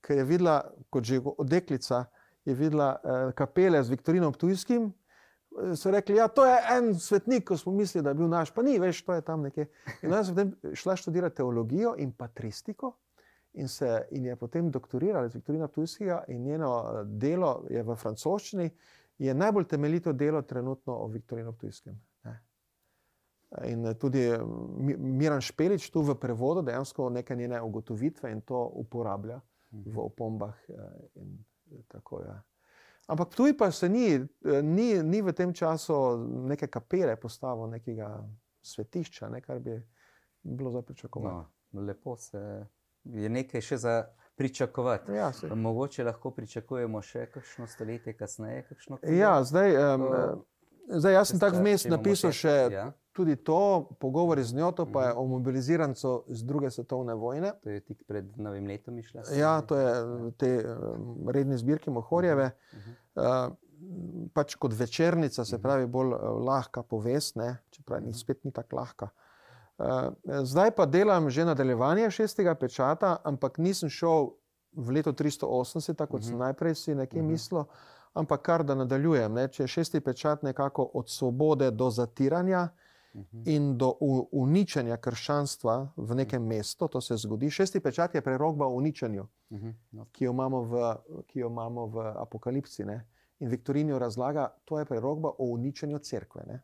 ker je videla, kot že deklica, je videla eh, kapele z Viktorinom Ptujskim, eh, so rekli, ja, to je en svetnik, ko smo mislili, da je bil naš, pa ni, veš, to je tam nekje. In ona je potem šla študirati teologijo in patristiko in, se, in je potem doktorirala z Viktorina Ptujskega in njeno eh, delo je v francoščini, je najbolj temeljito delo trenutno o Viktorinu. Ne. In eh, tudi eh, Mi- Miran Špelič tu v prevodu dejansko neke njene ugotovitve in to uporablja v opombah. tako, ja. Ampak Ptuj pa se ni, ni, ni v tem času neke kapele postavil, nekega svetišča, ne, kar bi bilo za pričakovati. No, lepo se je nekaj še za pričakovati. Ja, saj. Mogoče lahko pričakujemo še kakšno stoletje kasneje. Kakšno Ja, zdaj, um, To- zdaj jaz sem tako vmes napisal še- še ja. tudi to, pogovori z njo, to pa je o mobilizirancu iz druge svetovne vojne. To je tik pred novim letom išla. Ja, to je te um, redne zbirke Mohorjeve. Uh, pač kot večernica, se pravi, bolj uh, lahka povest, ne? čeprav ni spet ni tako lahka. Uh, zdaj pa delam že nadaljevanje šestega pečata, ampak nisem šel v leto 380, kot sem najprej si nekje mislil, ampak kar da nadaljujem. Ne? Če je šesti pečat nekako od svobode do zatiranja in do uničenja krščanstva v nekem mestu, to se zgodi. Šesti pečat je prerogba o uničenju Mhm, no, ki jo v, ki jo imamo v Apokalipsi. Ne? In Viktorinijo razlaga, to je prerogba o uničenju cerkve. Ne?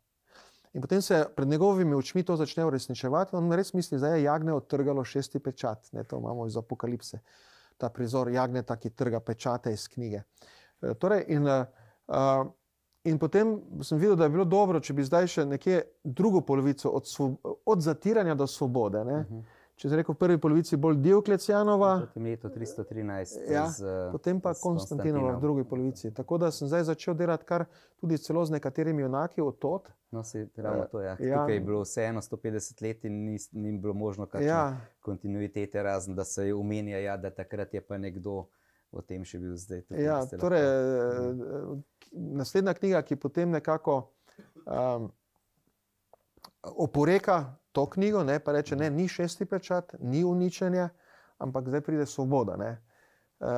In potem se pred njegovimi očmi to začne uresničevati. On res misli, da je jagne odtrgalo šesti pečat. Ne? To imamo iz Apokalipse. Ta prizor jagneta, ki trga pečate iz knjige. E, Torej, in, uh, in potem sem videl, da je bilo dobro, če bi zdaj še nekje drugo polovico od, svo- od zatiranja do svobode. Ne? Mhm. Če se rekel v prvi polovici bolj Dioklecijanova, V tem letu 313. Ja, z, eh, potem pa Konstantinova v drugi polovici. Tako da sem zdaj začel delati kar tudi celo z nekaterimi junaki od tod. No, se, ravno to, ja. ja. Tukaj je bilo vseeno 150 let in ni, ni bilo možno kakšne Ja, kontinuitete, razen da se je omenja, ja, da takrat je pa nekdo o tem še bil zdaj. Tukaj ja, torej, lahko- eh, naslednja knjiga, ki potem nekako um, oporeka to knjigo, ne, pa reče, ne, ni šesti pečat, ni uničenje, ampak zdaj pride svoboda. Ne. Uh,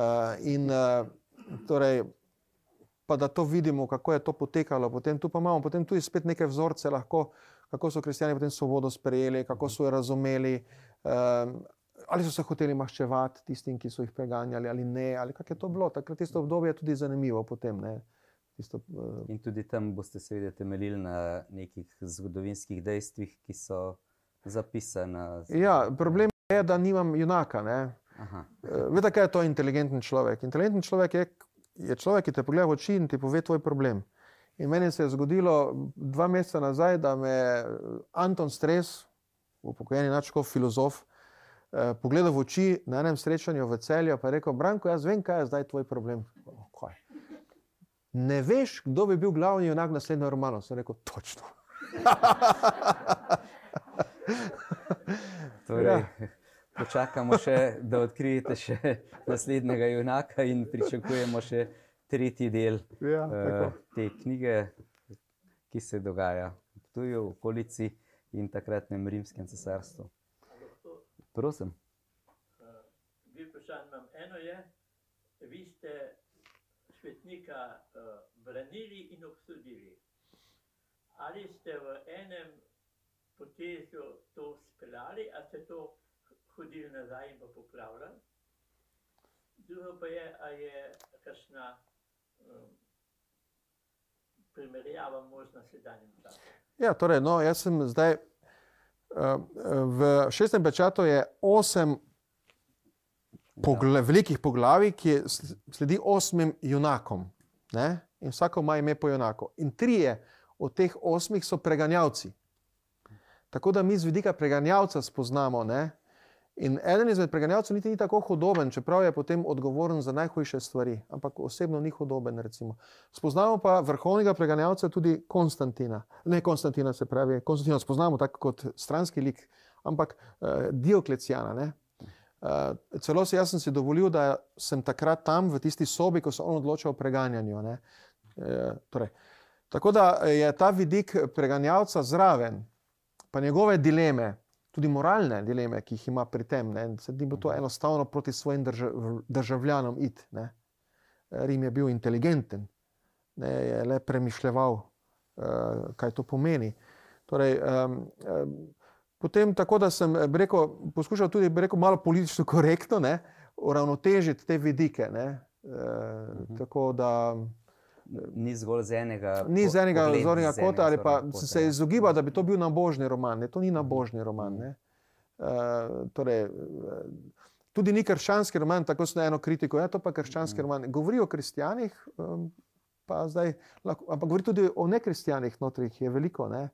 in uh, torej, pa da to vidimo, kako je to potekalo. Potem tu pa imamo potem tudi spet neke vzorce, lahko, kako so kristijani potem svobodo sprejeli, kako so jo razumeli. Um, Ali so se hoteli maščevati tistim, ki so jih preganjali, ali ne, ali kako je to bilo. Takrat tisto obdobje je tudi zanimivo. Potem, ne, tisto, uh, In tudi tam boste seveda temeljili na nekih zgodovinskih dejstvih, ki so zapisana. z- ja, problem je, da nimam junaka. Aha, Eh, Veste, kaj je to inteligenten človek? Inteligenten človek je, je človek, ki te pogleda v oči in ti pove tvoj problem. In meni se je zgodilo dva meseca nazaj, da me je Anton Stres, upokojeni načkov filozof, eh, pogledal v oči na enem srečanju v celju in rekel: Branko, jaz vem, kaj je zdaj tvoj problem. "O, Kaj? Ne veš, kdo bi bil glavni junak naslednjega romana. Sem rekel: Točno. [LAUGHS] torej, Ja. počakamo še, da odkrijete še naslednjega junaka in pričakujemo še tretji del Ja, eh, tako. te knjige, ki se dogaja tu v okolici in takratnem rimskem cesarstvu. Prosim. Dve vprašanje imam. Eno je, vi ste svetnika uh, branili in obsodili. Ali ste v enem potezu to speljali, ali ste to hodili nazaj in pa popravljali? Drugo pa je, ali je kakšna um, primerjava možna s sedanjim časom. Ja, torej, no, jaz sem zdaj. Uh, v šestem pečatu je osem pogle, velikih poglavij, ki sl- sledi osmim junakom. Ne? In vsako ima ime po junaku. In trije od teh osmih so preganjavci. Tako da mi z vidika preganjavca spoznamo. Ne? In eden izmed preganjavcev niti ni tako hudoben, čeprav je potem odgovoren za najhujše stvari, ampak osebno ni hudoben. Recimo. Spoznamo pa vrhovnega preganjavca tudi Konstantina. Ne Konstantina, se pravi, Konstantina spoznamo tako kot stranski lik, ampak uh, Dioklecijana. Uh, celo si jaz sem si dovolil, da sem takrat tam v tisti sobi, ko se on odloča o preganjanju. ne. Eh, torej, tako da je ta vidik preganjavca zraven, pa njegove dileme, tudi moralne dileme, ki jih ima pri tem. Ne, se ni bilo to enostavno proti svojim držav, državljanom iti. Rim je bil inteligenten, ne, je le premišljeval, uh, kaj to pomeni. Torej, um, um, potem tako, da sem eh, rekel, poskušal tudi rekel, malo politično [LAUGHS] korektno ne, uravnotežiti te vidike. Ne, uh -huh. Tako da Ni zgolj z enega, ni z enega zornega z enega kota, ali pa kota, se ja. izogibal, da bi to bil nabožni roman. Ne, to ni nabožni roman. Ne. Uh, torej, tudi ni krščanski roman, tako sem eno kritiko. Ja, to pa je krščanski roman. Govori o kristijanih, um, pa zdaj, lahko, ampak govori tudi o nekristijanih, notrih je veliko. Ne.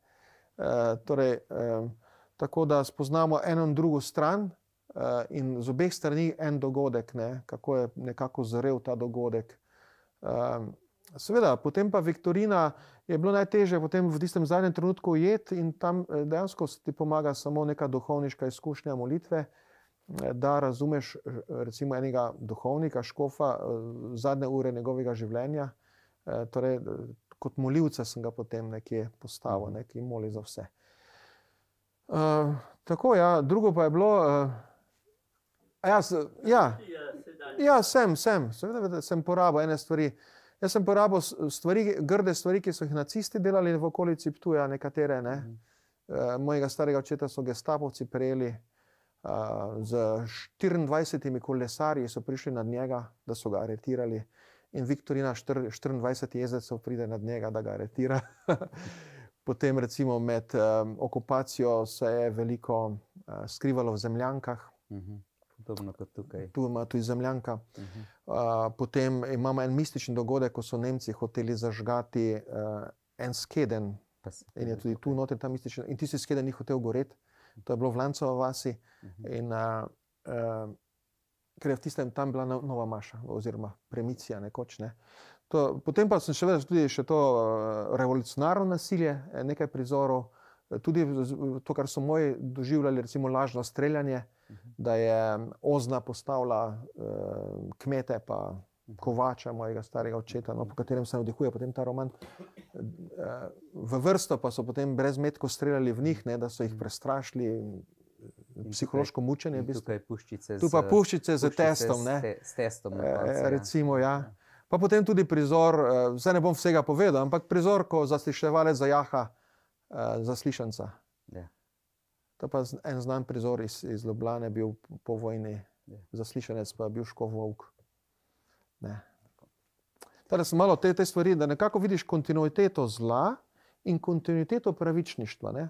Uh, torej, um, tako da spoznamo eno in drugo stran, uh, in z obeh strani en dogodek, ne, kako je nekako zrel ta dogodek. Um, Seveda, potem pa Viktorina je bilo najtežje v tistem zadnjem trenutku ujeti in tam eh, dejansko ti pomaga samo neka duhovniška izkušnja molitve, eh, da razumeš eh, recimo enega duhovnika, škofa, eh, zadnje ure njegovega življenja. Eh, Torej, eh, kot molilca sem ga potem nekje postavil, ne, ki moli za vse. Uh, tako, ja, drugo pa je bilo. Uh, ja, s- ja, Ja, sem, sem, seveda da sem porabil ene stvari. Jaz sem porabil stvari, grde stvari, ki so jih nacisti delali v okolici Ptuja, nekatere. Ne. Uh, mojega starega očeta so gestapovci prejeli uh, z 24 kolesarji, so prišli nad njega, da so ga aretirali. In Viktorina, štir- 24 jezdecev pride nad njega, da ga aretira. [LAUGHS] Potem, recimo, med um, okupacijo se je veliko uh, skrivalo v zemljankah. Mhm. podobno kot tukaj. tu ima tudi zemljanka. Uh -huh. Uh, potem imamo en mističen dogodek, ko so Nemci hoteli zažgati uh, en skeden in je tudi tu noter ta mističen. In tisti skeden ni hotel goreti, to je bilo v Lancovi vasi. Mhm. In, uh, uh, ker je v tistem tam bila no- nova maša, oziroma premicija nekoč. Ne. To, potem pa sem še vedel tudi še to uh, revolucionarno nasilje, eh, nekaj prizorov, eh, tudi z- z- to, kar so moji doživljali, recimo lažno streljanje, da je Ozna postavila uh, kmete, pa kovača mojega starega očeta, no, po katerem se navdihuje potem ta roman. V vrsto pa so potem brez metkov streljali v njih, ne, da so jih prestrašili. In Psihološko mučenje bilo. tukaj puščice. Tu pa z- puščice z puščice testom, s ne. te- S testom. Eh, koncu, ja. recimo, ja. Pa potem tudi prizor, eh, zdaj ne bom vsega povedal, ampak prizor, ko zasliševalec zajaha uh, zaslišanca. Ja. To pa z- en znan prizor iz, iz Ljubljana, bil po vojni, Ja. zaslišanec pa je bil Škov Vovk. Ne. Teda sem malo te, te stvari, da nekako vidiš kontinuiteto zla in kontinuiteto pravičništva. Ne?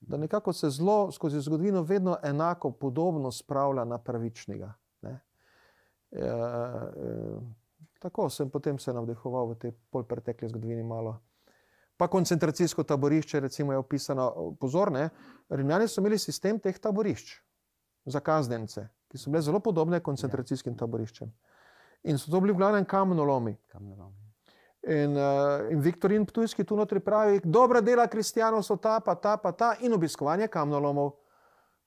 Da nekako se zlo skozi zgodovino vedno enako podobno spravlja na pravičnega. Ne? E, e, tako sem potem se navdihoval v tej polpretekli zgodovini malo. Pa koncentracijsko taborišče, recimo, je opisano pozorne. Rimljani so imeli sistem teh taborišč za kaznjence, ki so bile zelo podobne koncentracijskim taboriščem. In so to bili v glavnem kamenolomi. Kamnolomi. In, uh, in Viktorin Ptujski tu notri pravi, dobra dela kristijanov so ta, pa ta, pa ta, in obiskovanje kamnolomov.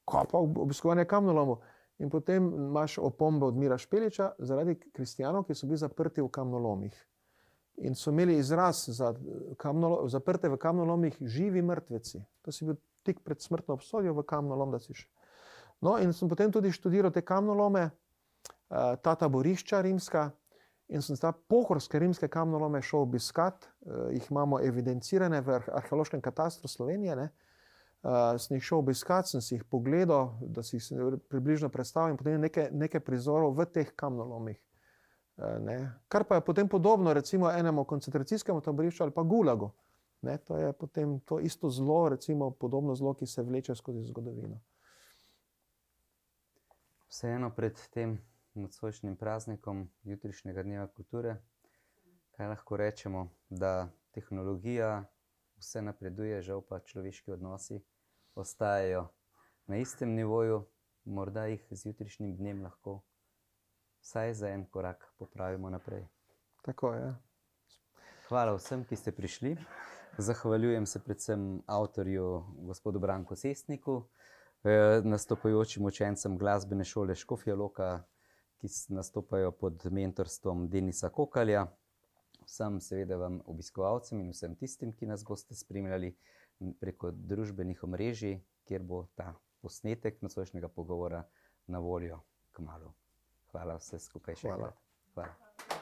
Ko pa ob- obiskovanje kamnolomov? In potem imaš opombe od Mira Špeliča zaradi kristijanov, ki so bili zaprti v kamnolomih. In so imeli izraz za kamnolo, zaprte v kamnolomih živi mrtveci. To si bil tik pred smrtno obsodjo v kamnolom, da si še. No, in sem potem tudi študiral te kamnolome, eh, ta taborišča rimska. In sem ta pohorske rimske kamnolome šel obiskat, uh, jih imamo evidencirane v arhe- arheološkem katastru Slovenije. Ne? Uh, sem jih šel obiskat, sem si jih pogledal, da si jih približno predstavljam, potem nekaj, nekaj prizorov v teh kamnolomih. Uh, ne. Kar pa je potem podobno, recimo, enemu koncentracijskemu taborišču ali pa gulagu. Ne? To je potem to isto zlo, recimo, podobno zlo, ki se vleče skozi zgodovino. Vseeno pred tem nocojšnjim praznikom, jutrišnjega dneva kulture, kaj lahko rečemo, da tehnologija vse napreduje, žal pa človeški odnosi ostajajo na istem nivoju, morda jih z jutrišnjim dnem lahko vsaj za en korak popravimo naprej. Tako je. Hvala vsem, ki ste prišli. Zahvaljujem se predvsem avtorju, gospodu Branku Sestniku, eh, nastopajočim učencem glasbene šole Škofja Loka, ki nastopajo pod mentorstvom Denisa Kokalja, vsem seveda vam obiskovalcem in vsem tistim, ki nas boste spremljali preko družbenih omrežij, kjer bo ta posnetek nocojšnjega pogovora na voljo k malu. Hvala vse skupaj še Hvala. enkrat. Hvala.